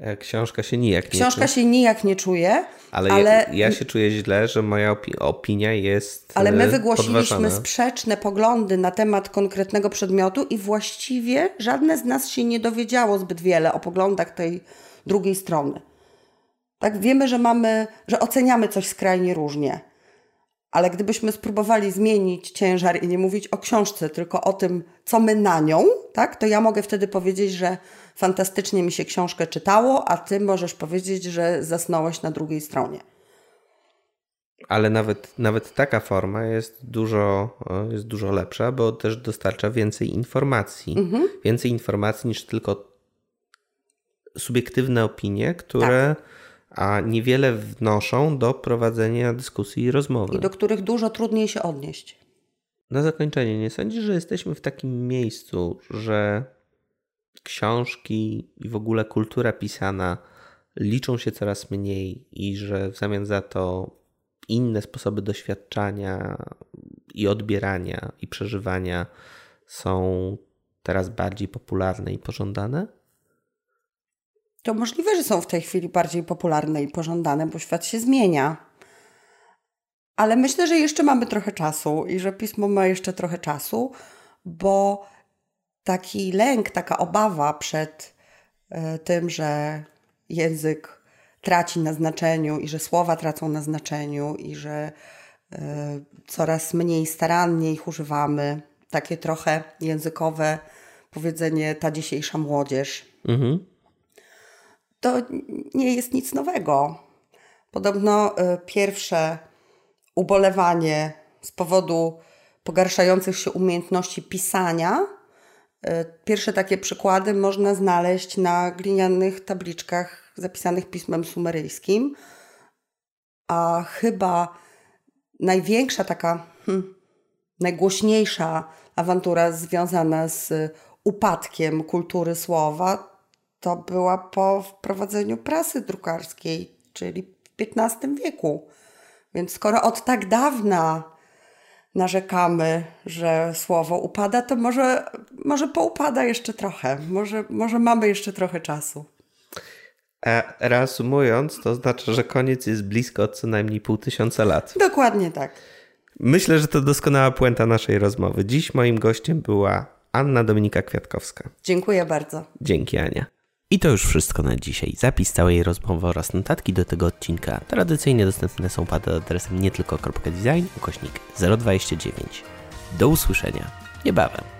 E, książka się nijak nie Książka czuje. się nijak nie czuje, ale, ale... Ja, ja, się czuję źle, że moja opi opinia jest. Ale my e, wygłosiliśmy podważana. sprzeczne poglądy na temat konkretnego przedmiotu i właściwie żadne z nas się nie dowiedziało zbyt wiele o poglądach tej drugiej strony. Tak, wiemy, że mamy, że oceniamy coś skrajnie różnie. Ale gdybyśmy spróbowali zmienić ciężar i nie mówić o książce, tylko o tym, co my na nią, tak, to ja mogę wtedy powiedzieć, że fantastycznie mi się książkę czytało, a ty możesz powiedzieć, że zasnąłeś na drugiej stronie. Ale nawet, nawet taka forma jest dużo, jest dużo lepsza, bo też dostarcza więcej informacji. Mhm. Więcej informacji niż tylko subiektywne opinie, które tak. a niewiele wnoszą do prowadzenia dyskusji i rozmowy. I do których dużo trudniej się odnieść. Na zakończenie, nie sądzisz, że jesteśmy w takim miejscu, że książki i w ogóle kultura pisana liczą się coraz mniej i że w zamian za to inne sposoby doświadczania i odbierania i przeżywania są teraz bardziej popularne i pożądane? To możliwe, że są w tej chwili bardziej popularne i pożądane, bo świat się zmienia. Ale myślę, że jeszcze mamy trochę czasu i że pismo ma jeszcze trochę czasu, bo taki lęk, taka obawa przed e, tym, że język traci na znaczeniu i że słowa tracą na znaczeniu i że e, coraz mniej starannie ich używamy. Takie trochę językowe powiedzenie ta dzisiejsza młodzież. Mhm. To nie jest nic nowego. Podobno e, pierwsze ubolewanie z powodu pogarszających się umiejętności pisania pierwsze takie przykłady można znaleźć na glinianych tabliczkach zapisanych pismem sumeryjskim, a chyba największa taka, hmm, najgłośniejsza awantura związana z upadkiem kultury słowa to była po wprowadzeniu prasy drukarskiej, czyli w XV wieku. Więc skoro od tak dawna narzekamy, że słowo upada, to może, może poupada jeszcze trochę. Może, może mamy jeszcze trochę czasu. A reasumując, to znaczy, że koniec jest blisko co najmniej pół tysiąca lat. Dokładnie tak. Myślę, że to doskonała puenta naszej rozmowy. Dziś moim gościem była Anna Dominika Kwiatkowska. Dziękuję bardzo. Dzięki Ania. I to już wszystko na dzisiaj. Zapis całej rozmowy oraz notatki do tego odcinka tradycyjnie dostępne są pod adresem nietylko.design ukośnik 029. Do usłyszenia niebawem.